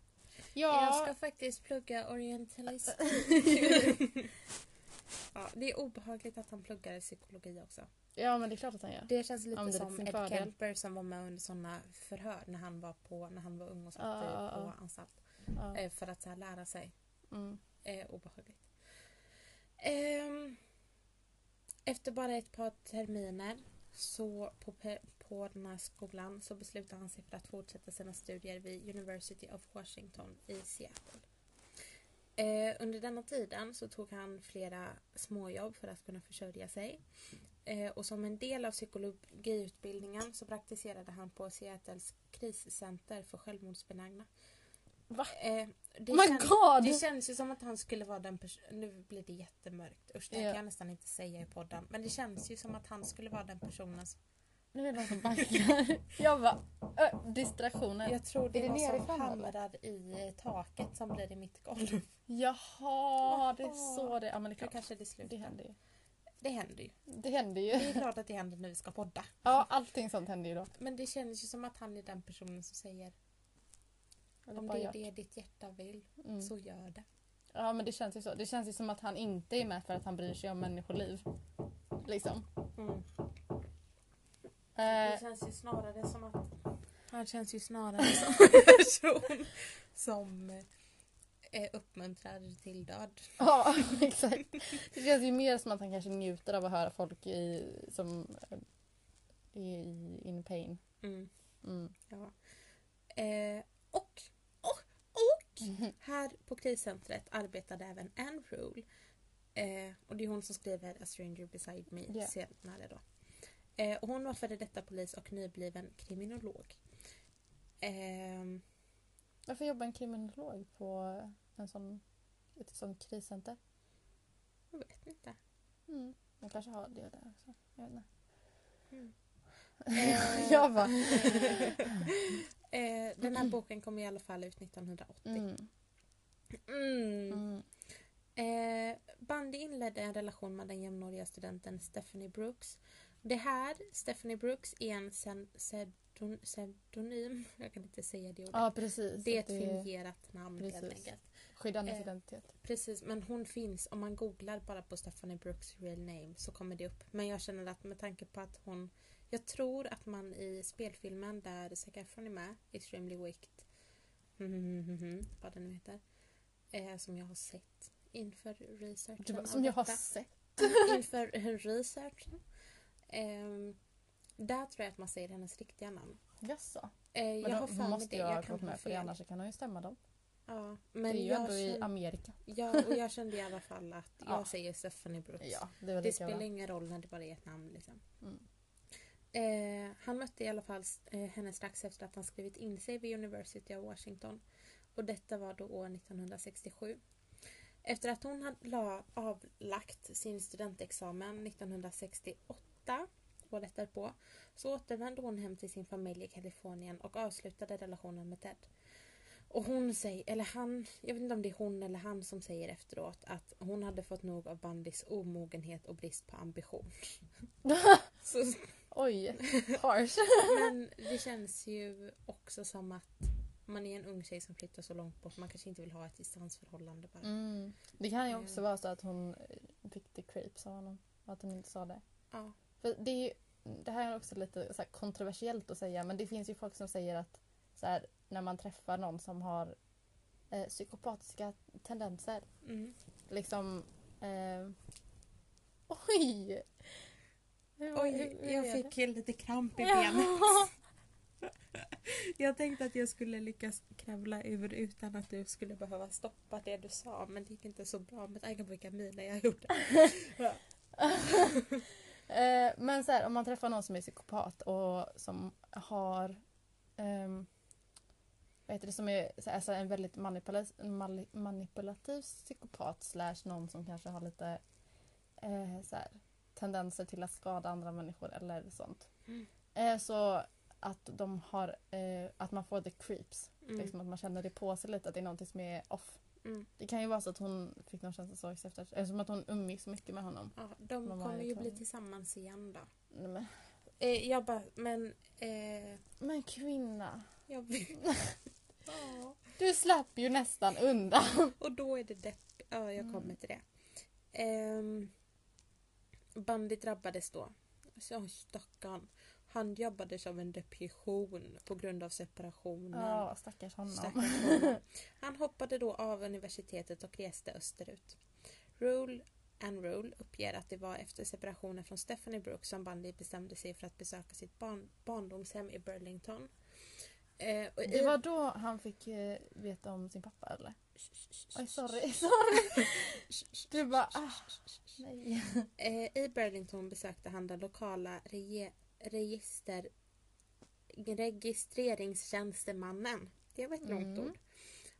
Jag Ja, ska faktiskt plugga orientalistik. ja, det är obehagligt att han pluggar psykologi också. ja men det är klart att han gör. Det känns lite Använder det som Ed fördel. Kemper som var med under sådana förhör när han var, på, när han var ung och satt Ja, ja, på ja. anstalt. Ja. Eh, För att så här, lära sig. Mm. Eh, obehagligt. Ehm, efter bara ett par terminer så på, på den här skolan så beslutade han sig för att fortsätta sina studier vid University of Washington i Seattle. Eh, under denna tiden så tog han flera småjobb för att kunna försörja sig. Eh, och som en del av psykologiutbildningen så praktiserade han på Seattles kriscenter för självmordsbenägna. Va? Eh, det Oh my kän- god! det känns ju som att han skulle vara den personen... Nu blir det jättemörkt. Usch, det Ja. kan jag nästan inte säga i podden. Men det känns ju som att han skulle vara den personen. Nu är det någon som backar. Jag bara, ö, distraktioner. Jag tror det Är är det någon som hamrar i eh, taket som blir i mitt golv. Jaha, det är så det Ja men det är klart. kanske det slutar. Det händer ju. Det händer ju. Det händer Det är ju. klart att det händer när vi ska podda. Ja, allting sånt händer ju då. Men det känns ju som att han är den personen som säger om det är det ditt hjärta vill, Mm. så gör det. Ja men det känns ju så. Det känns ju som att han inte är med för att han bryr sig om människoliv. Liksom. Mm. Det Eh, känns ju snarare som att han känns ju snarare som en person som eh, uppmuntrar till död. ja exakt. Det känns ju mer som att han kanske njuter av att höra folk i, som eh, är i in pain. Mm. Mm. Ja. Eh, och, och, och här på kriscentret arbetade även Anne Rule. Eh, och det är hon som skriver A Stranger Beside Me Ja. senare då. Eh, och hon var före detta polis och nybliven kriminolog. Ehm, Varför jobbar en kriminolog på en sån, ett sånt kriscenter? jag vet inte. Mm. De kanske har det där också. Jag vet inte. Mm. jag bara... Eh, den här boken kom i alla fall ut 1980. Mm. Mm. Mm. Eh, Bundy inledde en relation med den jämnåriga studenten Stephanie Brooks. Det här, Stephanie Brooks, är en pseudonym. Jag kan inte säga det ordet. Ja, precis. det är ett fingerat namn helt Precis. enkelt. Skyddandes eh, identitet. Precis, men hon finns, om man googlar bara på Stephanie Brooks real name så kommer det upp. Men jag känner att med tanke på att hon Jag tror att man i spelfilmen där Zac Efron är med, Extremely Wicked, vad den nu heter, eh, som jag har sett inför researchen. Bara, som jag har detta. sett. inför researchen. Ehm, där tror jag att man säger hennes riktiga namn. Jaså? Eh, Men jag då måste det. jag ha Jag kan gått ha med för det annars kan hon ju stämma dem. Ja, det men är ju jag ändå i kände, Amerika. ja, och jag kände i alla fall att jag Ja. säger Stephanie Brooks. Ja, det Det lika bra. spelar ingen roll när det bara är ett namn. Liksom. Mm. Eh, han mötte i alla fall eh, henne strax efter att han skrivit in sig vid University of Washington. Och detta var då år 1967. Efter att hon hade la, avlagt sin studentexamen 1968, året därpå, så återvände hon hem till sin familj i Kalifornien och avslutade relationen med Ted. Och hon säger, eller han, jag vet inte om det är hon eller han som säger efteråt att hon hade fått nog av Bandys omogenhet och brist på ambition. Så, Oj, harsh. men det känns ju också som att man är en ung tjej som flyttar så långt bort. Man kanske inte vill ha ett distansförhållande bara. Mm. Det kan ju också vara så att hon eh, fick the creeps av honom. Och att hon inte sa det. Ja. För det, är ju, det här är också lite så kontroversiellt att säga men det finns ju folk som säger att så här, när man träffar någon som har eh, psykopatiska tendenser. Mm. Liksom... Eh, oj! Hur- Oj, hur- hur jag fick lite kramp i benet. Ja. Jag tänkte att jag skulle lyckas kravla ur utan att du skulle behöva stoppa det du sa. Men det gick inte så bra med tanke på vilka miner jag gjorde. Eh, men så här, om man träffar någon som är psykopat och som har ehm, vad heter det, som är alltså en väldigt manipulativ, manipulativ psykopat slash någon som kanske har lite eh, så här, tendenser till att skada andra människor eller sånt. Mm. Eh, så att de har, eh, att man får the creeps. Mm. Liksom att man känner det på sig lite att det är någonting som är off. Mm. Det kan ju vara så att hon fick någon känsla så efter, eftersom att hon umgicks så mycket med honom. Ja, de var kommer ju ju bli tillsammans igen då. Nej, Men, Eh, jag bara, men... Eh, men kvinna. jag vet. ja. Du slapp ju nästan undan. Och då är det depp. Ja, jag Mm. kommer till det. Um, Bandy drabbades då. Så stackarn. Han drabbades av en depression på grund av separationen. Ja, stackars honom. Stackars honom. Han hoppade då av universitetet och reste österut. Rule and Rule uppger att det var efter separationen från Stephanie Brooks som Bundy bestämde sig för att besöka sitt barn, barndomshem i Burlington. Eh, och Det i- var då han fick eh, veta om sin pappa eller? Oj, sorry. sorry. Du bara, ah, nej. Eh, I Burlington besökte han den lokala rege- register, registreringstjänstemannen. Det var ett långt Mm. ord.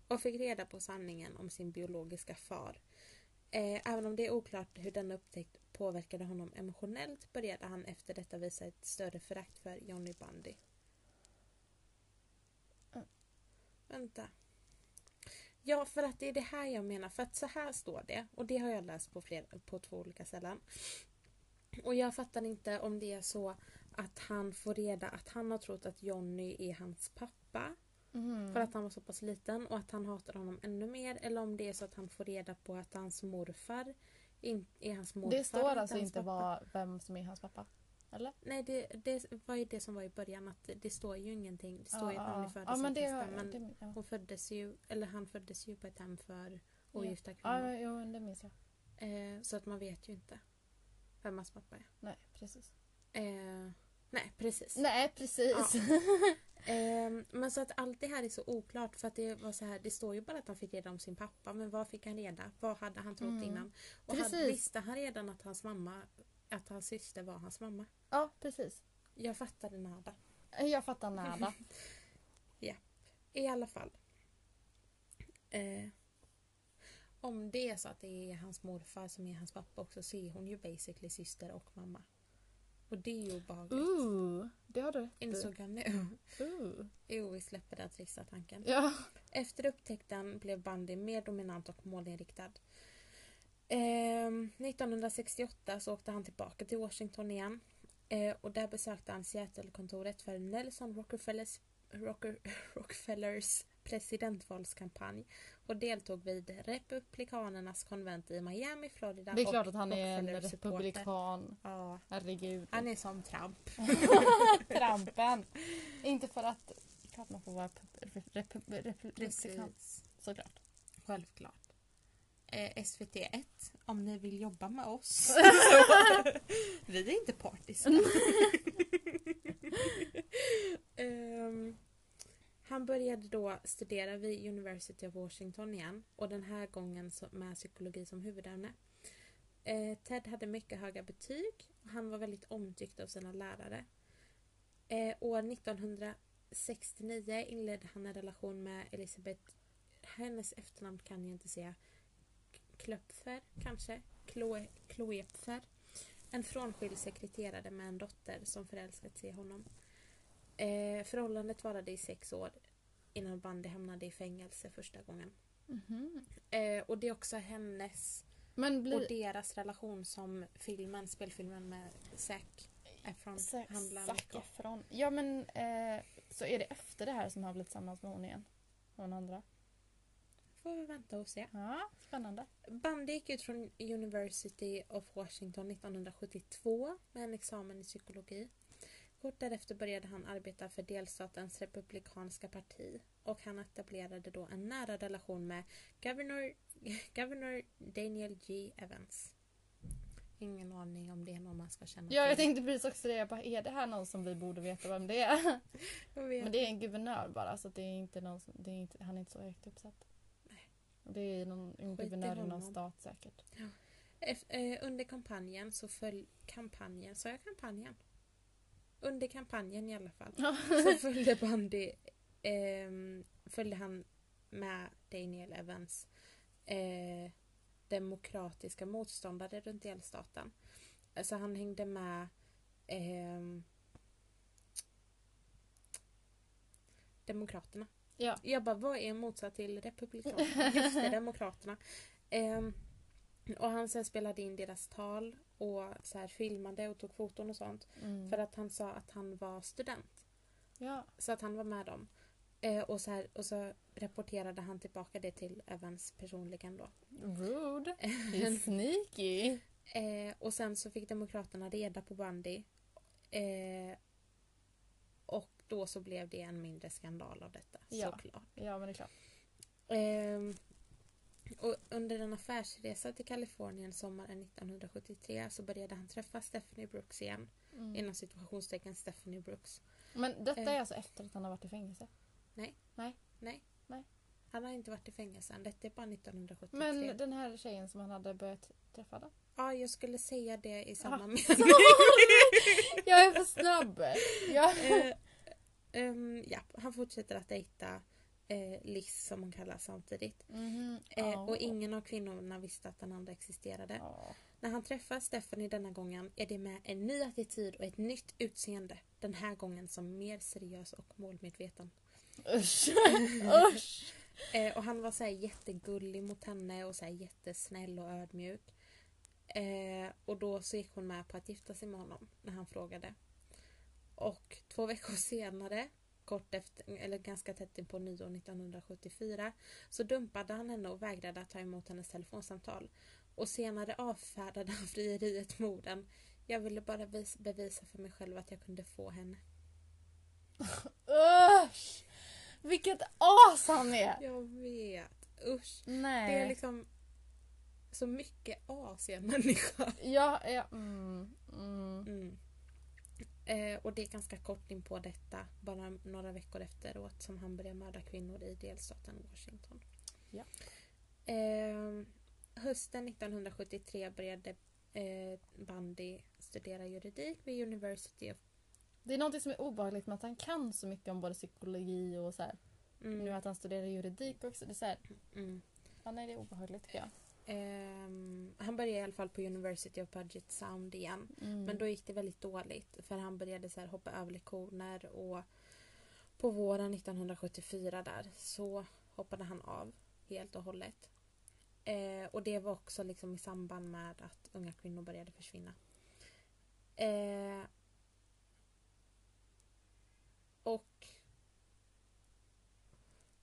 Och fick reda på sanningen om sin biologiska far. Eh, även om det är oklart hur denna upptäckt påverkade honom emotionellt började han efter detta visa ett större förakt för Johnny Bundy. Mm. Vänta. Ja, för att det är det här jag menar. För att så här står det. Och det har jag läst på, fler, på två olika ställen. Och jag fattar inte om det är så att han får reda att han har trott att Johnny är hans pappa. Mm. För att han var så pass liten och att han hatar honom ännu mer. Eller om det är så att han får reda på att hans morfar in, är hans morfar. Det står alltså inte vad, vem som är hans pappa? Eller? Nej, det, det var ju det som var i början. att Det, det står ju ingenting. Det står ju att han är född ja, som kristen. Men det, ja. hon föddes ju, eller han föddes ju på ett hem för Ja. ogifta kvinnor. Ja, jo, men det minns jag. Eh, så att man vet ju inte vem hans pappa är. Nej, precis. Eh, nej, precis. Nej, precis. Ehm, men så att allt det här är så oklart för att det var så här, det står ju bara att han fick reda om sin pappa men vad fick han reda? Vad hade han trott Mm. innan? Och Precis. hade, visste han redan att hans mamma att hans syster var hans mamma. Ja, precis. Jag fattade nada. Jag fattar nada. I alla fall. Eh, om det är så att det är hans morfar som är hans pappa också så är hon ju basically syster och mamma. Och det är ju obehagligt. Ooh, det har du rätt. Insåg jag nu. Ooh. Jo, vi släpper den trista tanken. Ja. Efter upptäckten blev bandy mer dominant och målinriktad. Ehm, 1968 så åkte han tillbaka till Washington igen. Eh, och där besökte han Seattle-kontoret för Nelson Rockefellers, Rocker, Rockefellers presidentvalskampanj och deltog vid Republikanernas konvent i Miami, Florida. Det är klart att han är en republikan. Ja, Herregud. han är som Trump. Trampen. Inte för att klart man får vara rep- rep- rep- republikan. Såklart. Självklart. Eh, SVT1, om ni vill jobba med oss. Vi är inte partis. Ehm, han började då studera vid University of Washington igen och den här gången med psykologi som huvudämne. Eh, Ted hade mycket höga betyg och han var väldigt omtyckt av sina lärare. Eh, år 1969 inledde han en relation med Elisabeth, hennes efternamn kan jag inte säga, Klöpfer kanske, Kloepfer? En frånskild sekreterare med en dotter som förälskat sig i honom. Eh, förhållandet varade i sex år innan Bundy hamnade i fängelse första gången. Mhm. Eh, och det är också hennes Men och blir... deras relation som filmen, spelfilmen med Zac Efron Zac handlar Zac. Efron. Ja men eh, så är det efter det här som han blivit tillsammans med hon igen? Hon andra? Får vi vänta och se. Ja, spännande. Bundy gick ut från University of Washington 1972 med en examen i psykologi. Kort därefter började han arbeta för delstatens republikanska parti och han etablerade då en nära relation med Governor, Governor Daniel G. Evans. Ingen aning om det är någon man ska känna Ja, jag till. tänkte precis också det. Jag bara, är det här någon som vi borde veta vem det är? Jag vet. Men det är en guvernör bara så det är inte någon som, det är inte, han är inte så högt uppsatt. Nej. Det är någon, en guvernör i någon stat säkert. Ef- eh, under kampanjen så föll kampanjen, sa jag kampanjen? Under kampanjen i alla fall. så följde Bundy ehm, följde han med Daniel Evans eh, demokratiska motståndare runt delstaten. Så han hängde med ehm, Demokraterna. Ja. Jag bara, vad är motsats till Republikanerna? Just det, Demokraterna. Ehm, och han sen spelade in deras tal och så här filmade och tog foton och sånt. Mm. För att han sa att han var student. ja. Så att han var med dem. Eh, och, så här, och så rapporterade han tillbaka det till Evans personligen då. Rude. He's sneaky. Eh, och sen så fick Demokraterna reda på Bundy. Eh, och då så blev det en mindre skandal av detta. Ja. Såklart. Ja men det är klart. Och under en affärsresa till Kalifornien sommaren 1973 så började han träffa Stephanie Brooks igen. Mm. Inom situationstecken Stephanie Brooks. Men detta Eh. är alltså efter att han har varit i fängelse? Nej. Nej. Nej. Nej. Han har inte varit i fängelse än. Detta är bara 1973. Men den här tjejen som han hade börjat träffa då? Ja, jag skulle säga det i samma Ah. mening. Jag är för snabb! Ja. Eh, ehm, ja, han fortsätter att dejta eh, Liz som hon kallas samtidigt. Mhm. Eh, Ja. Och ingen av kvinnorna visste att den andra existerade. Ja. När han träffar Stephanie denna gången är det med en ny attityd och ett nytt utseende. Den här gången som mer seriös och målmedveten. Usch! Usch! Eh, och han var så här jättegullig mot henne och så här jättesnäll och ödmjuk. Eh, och då så gick hon med på att gifta sig med honom när han frågade. Och två veckor senare, kort efter, eller ganska tätt in på nyår 1974, så dumpade han henne och vägrade att ta emot hennes telefonsamtal. Och senare avfärdade han frieriet med orden Jag ville bara vis- bevisa för mig själv att jag kunde få henne. Usch! Vilket as han är! Jag vet, usch. Nej. Det är liksom så mycket as i en människa. Ja, ja. Mm, mm. Mm. Eh, och det är ganska kort in på detta, bara några veckor efteråt, som han börjar mörda kvinnor i delstaten Washington. Ja. Eh, hösten 1973 började eh, Bundy studera juridik vid University of... Det är något som är obehagligt med att han kan så mycket om både psykologi och så här. Mm, Nu att han studerar juridik också. Det är så här, mm. ja, nej, det är obehagligt tycker jag. Ehm, han började i alla fall på University of Puget Sound igen. Mm. Men då gick det väldigt dåligt för han började så hoppa över lektioner och på våren 1974 där så hoppade han av helt och hållet. Eh, och det var också liksom i samband med att unga kvinnor började försvinna. Eh, och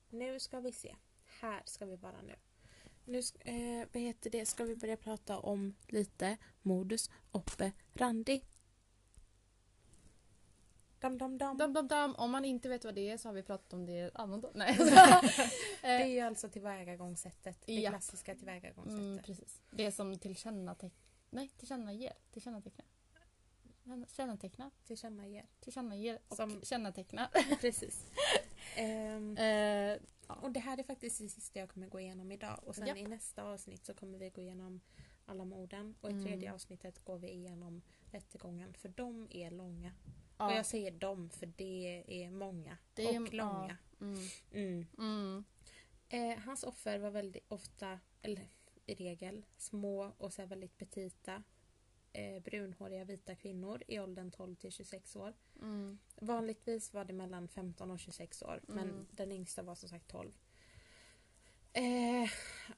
nu ska vi se. Här ska vi vara nu. Nu eh, vad heter det? ska vi börja prata om lite modus operandi. Dam, dam, dam. Dam, dam, dam. Om man inte vet vad det är så har vi pratat om det annan dag. Nej. Det är ju alltså tillvägagångssättet. Det Ja. klassiska tillvägagångssättet. mm, precis. Det som tillkännateck... Nej, tillkännager. Tillkännatecknar. Tillkännager. Tillkännager och Som- kännetecknar. Precis. Ehm, Eh, och det här är faktiskt det sista jag kommer gå igenom idag. Och sen Japp. i nästa avsnitt så kommer vi gå igenom alla morden. Och i Mm. tredje avsnittet går vi igenom rättegången. För de är långa. Och ja, jag säger dem för det är många. Det är- och långa. mm, Mm. mm, Eh, hans offer var väldigt ofta, eller i regel, små och så väldigt petita. Eh, brunhåriga vita kvinnor i åldern 12 till 26 år. Mm, Vanligtvis var det mellan 15 och 26 år men Mm. den yngsta var som sagt 12. Eh,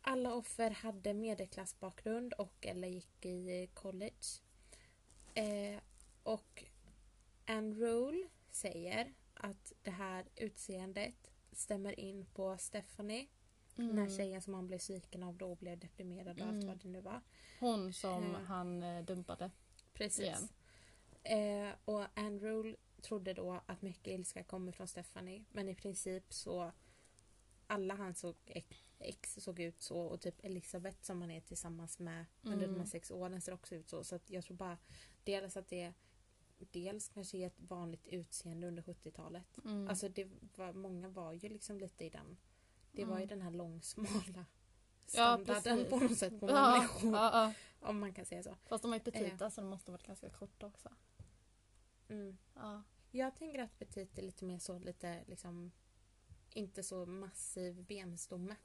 alla offer hade medelklassbakgrund och eller gick i college. Eh, och Anne Rule säger att det här utseendet stämmer in på Stephanie. Den här mm. tjejen som han blev sviken av då blev deprimerad och allt Mm. vad det nu var. Hon som Eh. han eh, dumpade. Precis. Igen. Eh, och Anne Rule trodde då att mycket ilska kommer från Stephanie. Men i princip så alla hans ex, såg ut så och typ Elisabeth som han är tillsammans med under de här Mm. sex åren ser också ut så. Så jag tror bara dels att det dels kanske är ett vanligt utseende under 70-talet. Mm. Alltså det var, många var ju liksom lite i den det var ju Mm. den här långsmala Ja, standarden precis. på något sätt på ja, människor. ja, ja. Om man kan säga så. Fast de är petita så de måste varit ganska korta också. Mm. Ja. Jag tänker att petit är lite mer så lite liksom inte så massiv benstomme.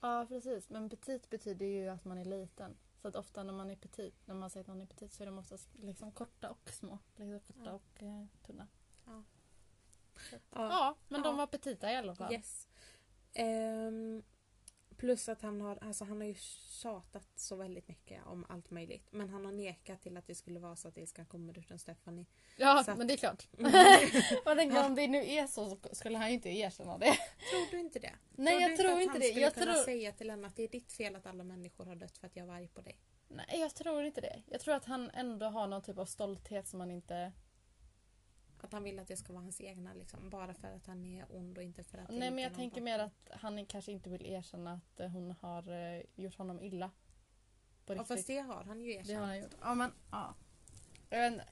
ja, precis. Men petit betyder ju att man är liten. Så att ofta när man är petit, när man säger att någon är petit så är de oftast liksom korta och små. Liksom korta Ja. och eh, tunna. Ja. Ja, men de Ja. var petita i alla fall. Yes. Ehm, plus att han har, alltså han har ju tjatat så väldigt mycket om allt möjligt. Men han har nekat till att det skulle vara så att ilskan kommer utan Stephanie. Ja, Så att- men det är klart. Mm. Jag tänker om det nu är så så skulle han ju inte erkänna det. Tror du inte det? Nej, tror jag du tror att inte han det. Jag kunna tror... säga till henne att det är ditt fel att alla människor har dött för att jag var arg på dig? Nej, jag tror inte det. Jag tror att han ändå har någon typ av stolthet som han inte... Att han vill att det ska vara hans egna liksom. Bara för att han är ond och inte för att Nej, men jag tänker bakom. mer att han kanske inte vill erkänna att eh, hon har eh, gjort honom illa. På Ja, fast det har han ju erkänt. Det har han gjort. Ja, men ja. Jag vet inte.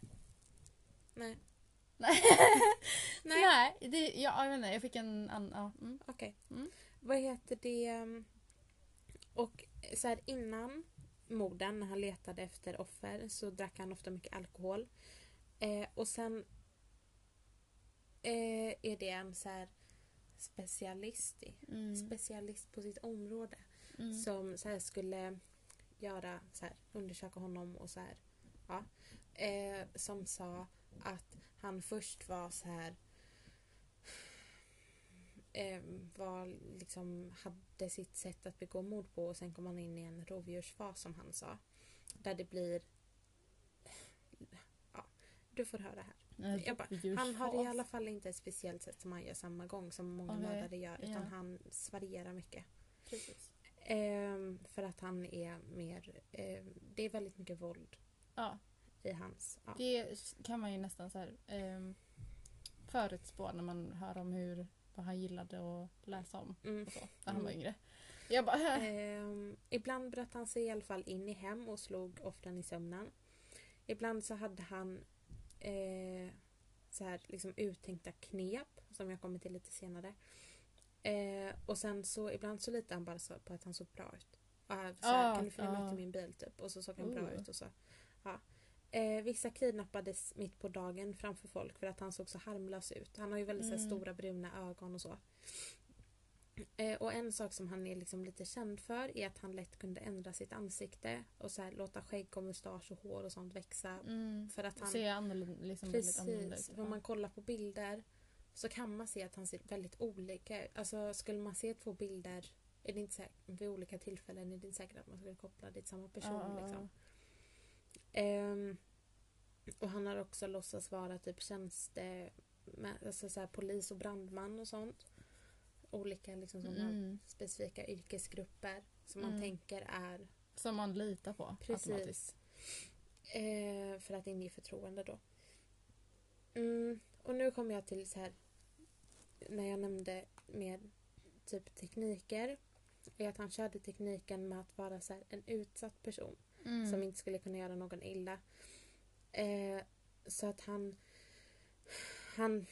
Nej. Nej. Nej. Det, ja, jag vet inte. Jag fick en annan... Ja. Mm. Okej. Mm. Vad heter det? um, Och så här innan morden när han letade efter offer så drack han ofta mycket alkohol. Eh, och sen eh, är det en så här specialist, i- Mm. specialist på sitt område Mm. som så här skulle göra så här, undersöka honom och så här. Ja, eh, som sa att han först var så här eh, var liksom hade sitt sätt att begå mord på och sen kom han in i en rovdjursfas som han sa. Där det blir Ja, du får höra här. Bara. Han har i alla fall inte ett speciellt sätt som han gör samma gång som många Okej, mördare gör utan ja. han varierar mycket. Ehm, för att han är mer... ehm, det är väldigt mycket våld Ja, i hans... Ja. det kan man ju nästan så här, um, förutspå när man hör om hur, vad han gillade att läsa om Mm. och så, när han var Mm. yngre. Jag bara... Ehm, ibland bröt han sig i alla fall in i hem och slog offren i sömnen. Ibland så hade han eh, så här liksom uttänkta knep som jag kommer till lite senare. Eh, och sen så ibland så litade han bara så på att han såg bra ut. Ah, så här, Ah, kan du följa med ah. till min bil typ? Och så såg han bra Oh. ut och så. Ja. Eh, vissa kidnappades mitt på dagen framför folk för att han såg så harmlös ut. Han har ju väldigt så här, Mm. stora bruna ögon och så. Eh, och en sak som han är liksom lite känd för är att han lätt kunde ändra sitt ansikte och så här, låta skägg och mustasch och hår och sånt växa. Mm. För att han Ser annorlunda, liksom väldigt annorlunda Precis. ut. Om man kollar på bilder så kan man se att han ser väldigt olika ut. Alltså skulle man se två bilder är det inte säkert, vid olika tillfällen är det inte säkert att man skulle koppla det till samma person. Ja. Liksom. Ehm, och han har också låtsats vara typ tjänste... Med, alltså så här, polis och brandman och sånt. Olika liksom Mm. specifika yrkesgrupper som man Mm. tänker är Som man litar på. Precis. Eh, för att inge förtroende då. Mm, och nu kommer jag till så här när jag nämnde med typ tekniker. Är att han körde tekniken med att vara så här, en utsatt person Mm. som inte skulle kunna göra någon illa. Eh, så att han han,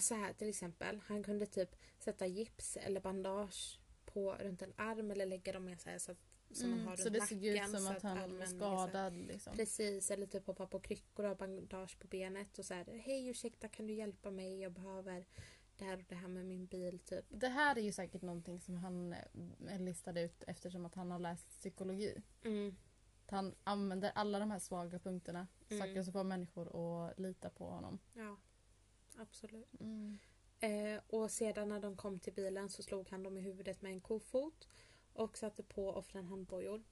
så här till exempel, han kunde typ sätta gips eller bandage på runt en arm eller lägga dem med så här så att som man Mm, har så det såg ut som så att han är skadad liksom. Precis, eller typ hoppa på kryckor och ha bandage på benet och så här, hej ursäkta kan du hjälpa mig, jag behöver det här och det här med min bil typ. Det här är ju säkert någonting som han eh, listade ut eftersom att han har läst psykologi. Mm. Att han använder alla de här svaga punkterna. Mm. Söker sig på människor och litar på honom. Ja, absolut. Mm. Eh, och sedan när de kom till bilen så slog han dem i huvudet med en kofot och satte på offren handbojor.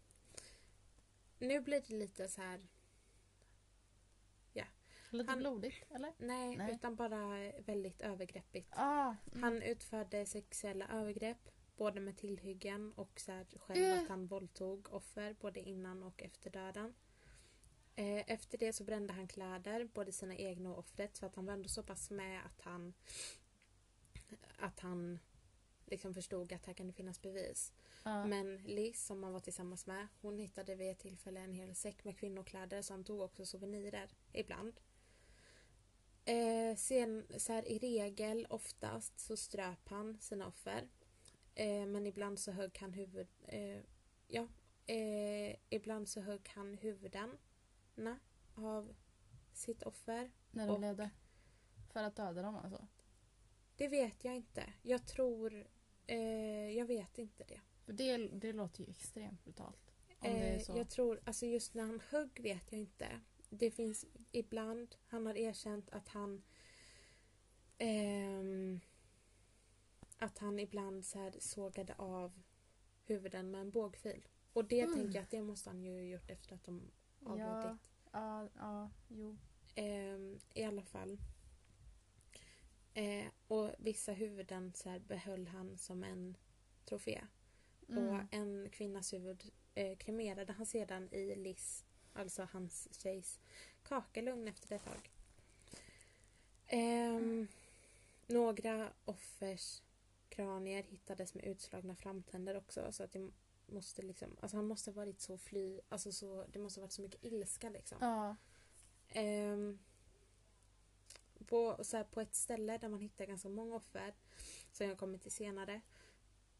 Nu blir det lite så här, Lite Han- blodigt eller? nej, Nej. utan bara väldigt övergreppigt. Ah, mm. Han utförde sexuella övergrepp både med tillhyggen och så här själv Eh. att han våldtog offer både innan och efter döden. Eh, Efter det så brände han kläder, både sina egna och offret så att han var ändå så pass med att han att han liksom förstod att här kan det finnas bevis. Ja. Men Liz som han var tillsammans med hon hittade vid ett tillfälle en hel säck med kvinnokläder så han tog också souvenirer ibland. Eh, sen, så här, I regel, oftast, så ströp han sina offer. Eh, men ibland så högg han huvud... Eh, ja, eh, ibland så högg han huvuden av sitt offer. När de och- levde. För att döda dem alltså. Det vet jag inte. Jag tror... Eh, jag vet inte det. Det, det låter ju extremt brutalt. Om det är Eh, så. jag tror, alltså just när han högg vet jag inte. Det finns ibland, han har erkänt att han ehm, att han ibland så här sågade av huvuden med en bågfil. Och det Mm. tänker jag att det måste han ju gjort efter att de avlidit. Ja, ja, ja, jo. Ehm, I alla fall. Eh, och vissa huvuden så här behöll han som en trofé. Mm. Och en kvinnas huvud eh, kremerade han sedan i Liz, alltså hans tjejs kakelugn efter ett tag. Ehm, några offers kranier hittades med utslagna framtänder också. Så att det måste liksom, alltså han måste ha varit så fly, alltså så, det måste ha varit så mycket ilska liksom. Ja. Ehm, på, så här, på ett ställe där man hittar ganska många offer, som jag kommer till senare,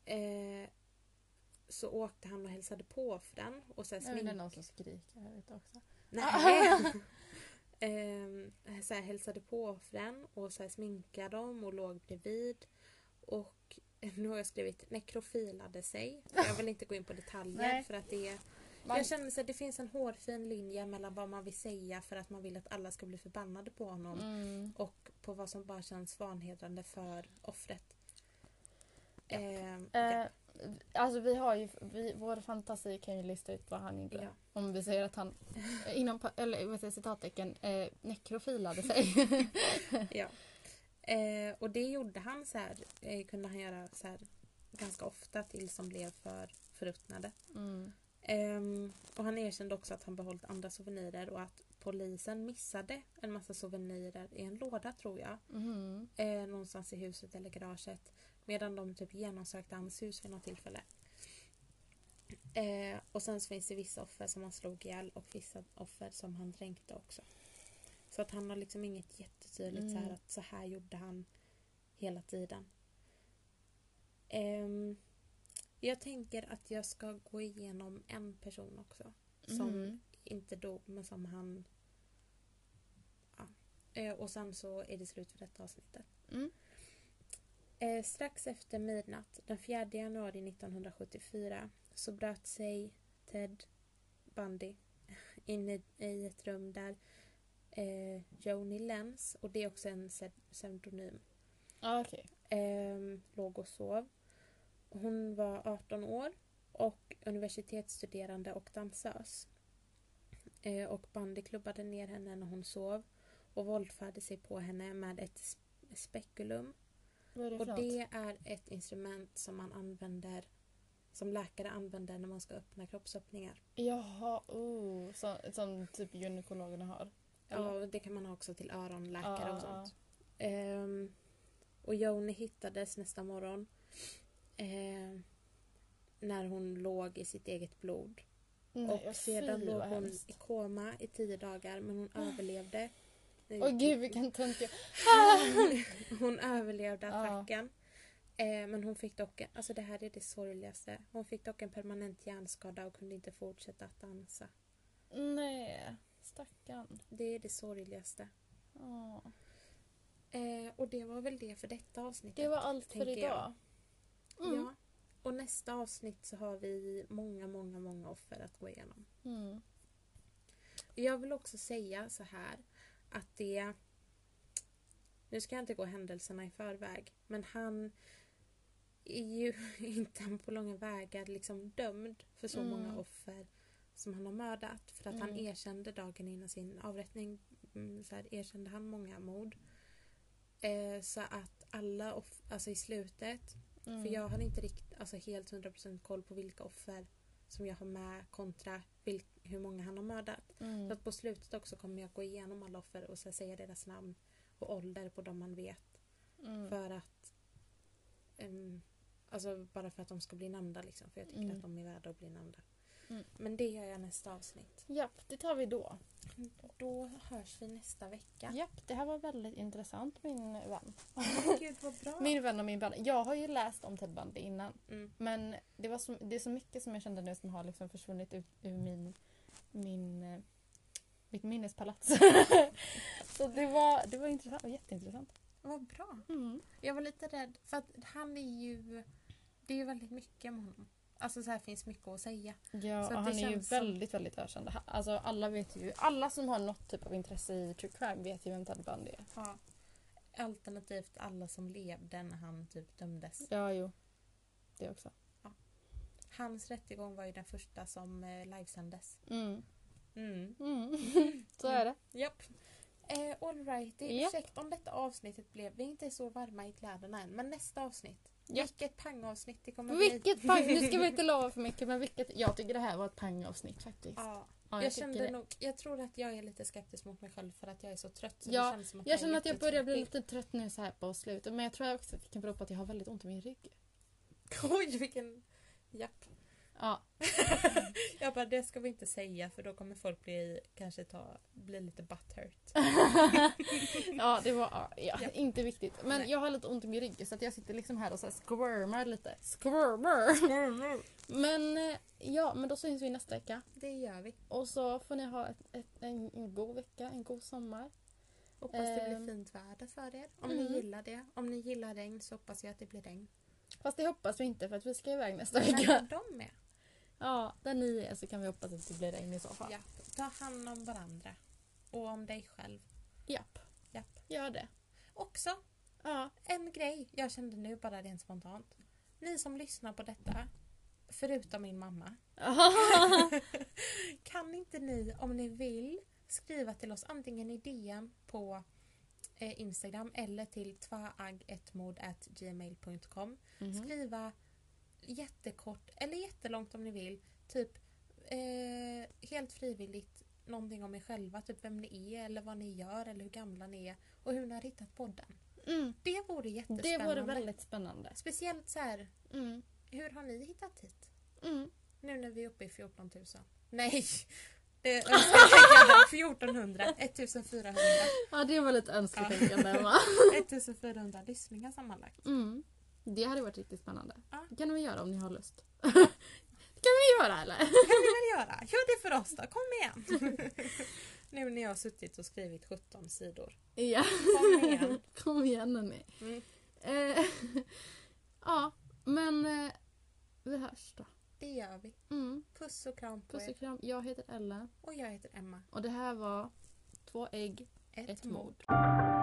eh, så åkte han och hälsade på offren och så här, är det smink... någon som skriker här ute också. Nej. Ehm, så här, hälsade på offren och så här, sminkade dem och låg bredvid. Och nu har jag skrivit nekrofilade sig. Jag vill inte gå in på detaljer Nej. för att det är Man, jag känner så att det finns en hårfin linje mellan vad man vill säga för att man vill att alla ska bli förbannade på honom mm, och på vad som bara känns vanhedrande för offret. Ehm, eh, ja. alltså vi har ju, vi, vår fantasi kan ju lista ut vad han gjorde. Ja. Om vi säger att han, eh, inom, eller säger jag, citattecken, eh, nekrofilade sig. ja. Eh, och det gjorde han så här, eh, kunde han göra så här ganska ofta tills de blev för förruttnade. mm. Ehm, och han erkände också att han behållit andra souvenirer och att polisen missade en massa souvenirer i en låda tror jag. Mhm. eh, någonstans i huset eller garaget. Medan de typ genomsökte hans hus vid något tillfälle. Eh, och sen så finns det vissa offer som han slog ihjäl och vissa offer som han dränkte också. Så att han har liksom inget jättetydligt så här Mm. att så här gjorde han hela tiden. Ehm, jag tänker att jag ska gå igenom en person också. Som Mhm. inte dog men som han Eh, och sen så är det slut för detta avsnittet. Mm. Eh, strax efter midnatt den 4 januari 1974 så bröt sig Ted Bundy in i, i ett rum där eh, Joni Lenz, och det är också en pse- pseudonym, Ja, okej. eh, låg och sov. Hon var 18 år och universitetsstuderande och dansös. Eh, och Bundy klubbade ner henne när hon sov och våldförde sig på henne med ett sp- spekulum. Vad är det Och det är ett instrument som man använder som läkare använder när man ska öppna kroppsöppningar. Jaha, oh, som, som typ gynekologerna har. Ja, och det kan man ha också till öronläkare Ja, och ja, sånt. Ehm, och Joni hittades nästa morgon ehm, när hon låg i sitt eget blod. Nej, och sedan låg hon hemskt. i koma i tio dagar men hon överlevde. Åh gud vilken töntig... hon överlevde Ja. attacken. Eh, men hon fick dock, alltså det här är det sorgligaste. Hon fick dock en permanent hjärnskada och kunde inte fortsätta att dansa. Nej, stackarn. Det är det sorgligaste. Åh. Eh, och det var väl det för detta avsnittet. Det var allt för idag. Mm. Ja. Och nästa avsnitt så har vi många, många, många offer att gå igenom. Mm. Jag vill också säga så här att det... Nu ska jag inte gå händelserna i förväg, men han är ju inte på långa vägar liksom dömd för så Mm. många offer som han har mördat. För att han Mm. erkände dagen innan sin avrättning mm, så här, erkände han många mord. Eh, så att alla off- alltså i slutet Mm. för jag har inte riktigt, alltså helt 100% koll på vilka offer som jag har med kontra vil- hur många han har mördat. Så Mm. att på slutet också kommer jag gå igenom alla offer och så säga deras namn och ålder på dem man vet. Mm. För att ehm, Alltså bara för att de ska bli nämnda liksom. För jag tycker Mm. att de är värda att bli nämnda. Mm. Men det gör jag nästa avsnitt. Japp, det tar vi då. Då hörs vi nästa vecka. Japp, det här var väldigt intressant min vän. Gud vad bra. Min vän och min vän. Jag har ju läst om Ted Bundy innan. Mm. Men det, var så, det är så mycket som jag kände nu som har liksom försvunnit ut ur min, min, eh, mitt minnespalats. så det var, det var intressant, jätteintressant. Vad bra. Mm. Jag var lite rädd för att han är ju... Det är ju väldigt mycket med honom. Alltså så här finns mycket att säga. Ja, Så och han är ju som- väldigt, väldigt ökänd. Alltså alla vet ju, alla som har något typ av intresse i true crime vet ju vem Ted Bundy är. Ja. Alternativt alla som levde när han typ dömdes. Ja, jo. Det också. Hans rättegång var ju den första som eh, livesändes. Mm. Mm. Mm. så är det. Japp. Eh, Alrighty, Japp. ursäkta om detta avsnittet blev... Vi är inte så varma i kläderna än, men nästa avsnitt. Japp. Vilket pangavsnitt det kommer bli. Vilket pang! Nu ska vi inte lova för mycket men vilket, jag tycker det här var ett pangavsnitt faktiskt. Ja, Ja, jag, tycker kände nog, jag tror att jag är lite skeptisk mot mig själv för att jag är så trött. Så Ja, Jag är känner att jag börjar bli lite trött nu så här på slutet men jag tror också att det kan bero på att jag har väldigt ont i min rygg. Oj, vilken... Japp. Ja, Jag bara, det ska vi inte säga för då kommer folk bli, kanske ta, bli lite butthurt. ja det var ja, ja, inte viktigt. Men Nej. jag har lite ont i min rygg så att jag sitter liksom här och så här squirmar lite. Squirmar! Men eh, ja, men då syns vi nästa vecka. Det gör vi. Och så får ni ha ett, ett, en, en god vecka, en god sommar. Hoppas det Ehm. blir fint väder för er. Om Mm. ni gillar det. Om ni gillar regn så hoppas jag att det blir regn. Fast det hoppas vi inte för att vi ska iväg nästa Men vecka. de med. Ja, där ni är så kan vi hoppas att det blir regn i så fall. Ja. Ta hand om varandra. Och om dig själv. Japp, Japp. gör det. Också Ja. en grej jag kände nu bara rent spontant. Ni som lyssnar på detta, förutom min mamma. Kan inte ni, om ni vill, skriva till oss antingen i DM på eh, Instagram eller till tvaag1mod.gmail.com Mhm. Skriva jättekort eller jättelångt om ni vill. Typ eh, helt frivilligt någonting om er själva. Typ vem ni är eller vad ni gör eller hur gamla ni är och hur ni har hittat podden. Mm. Det vore Det jättespännande. vore väldigt spännande. Speciellt så här, Mm. hur har ni hittat hit? Mm. Nu när vi är uppe i 14 000. Nej! Det lägga 1400, 1400. Ja, det var lite önsketänkande va? 1400 lyssningar sammanlagt. Mm. Det hade varit riktigt spännande. Ja. Det kan vi göra om ni har lust. det kan vi göra eller? Det kan vi väl göra? Gör det för oss då, kom igen! nu när jag har suttit och skrivit 17 sidor. Ja. Kom igen. Kom igen hörni. Mm. Eh, ja, men eh, vi hörs då. Det gör vi. Mm. Puss och kram på Puss och kram. Jag heter Ella Och jag heter Emma. och det här var Två ägg, Ett, ett mord. mord.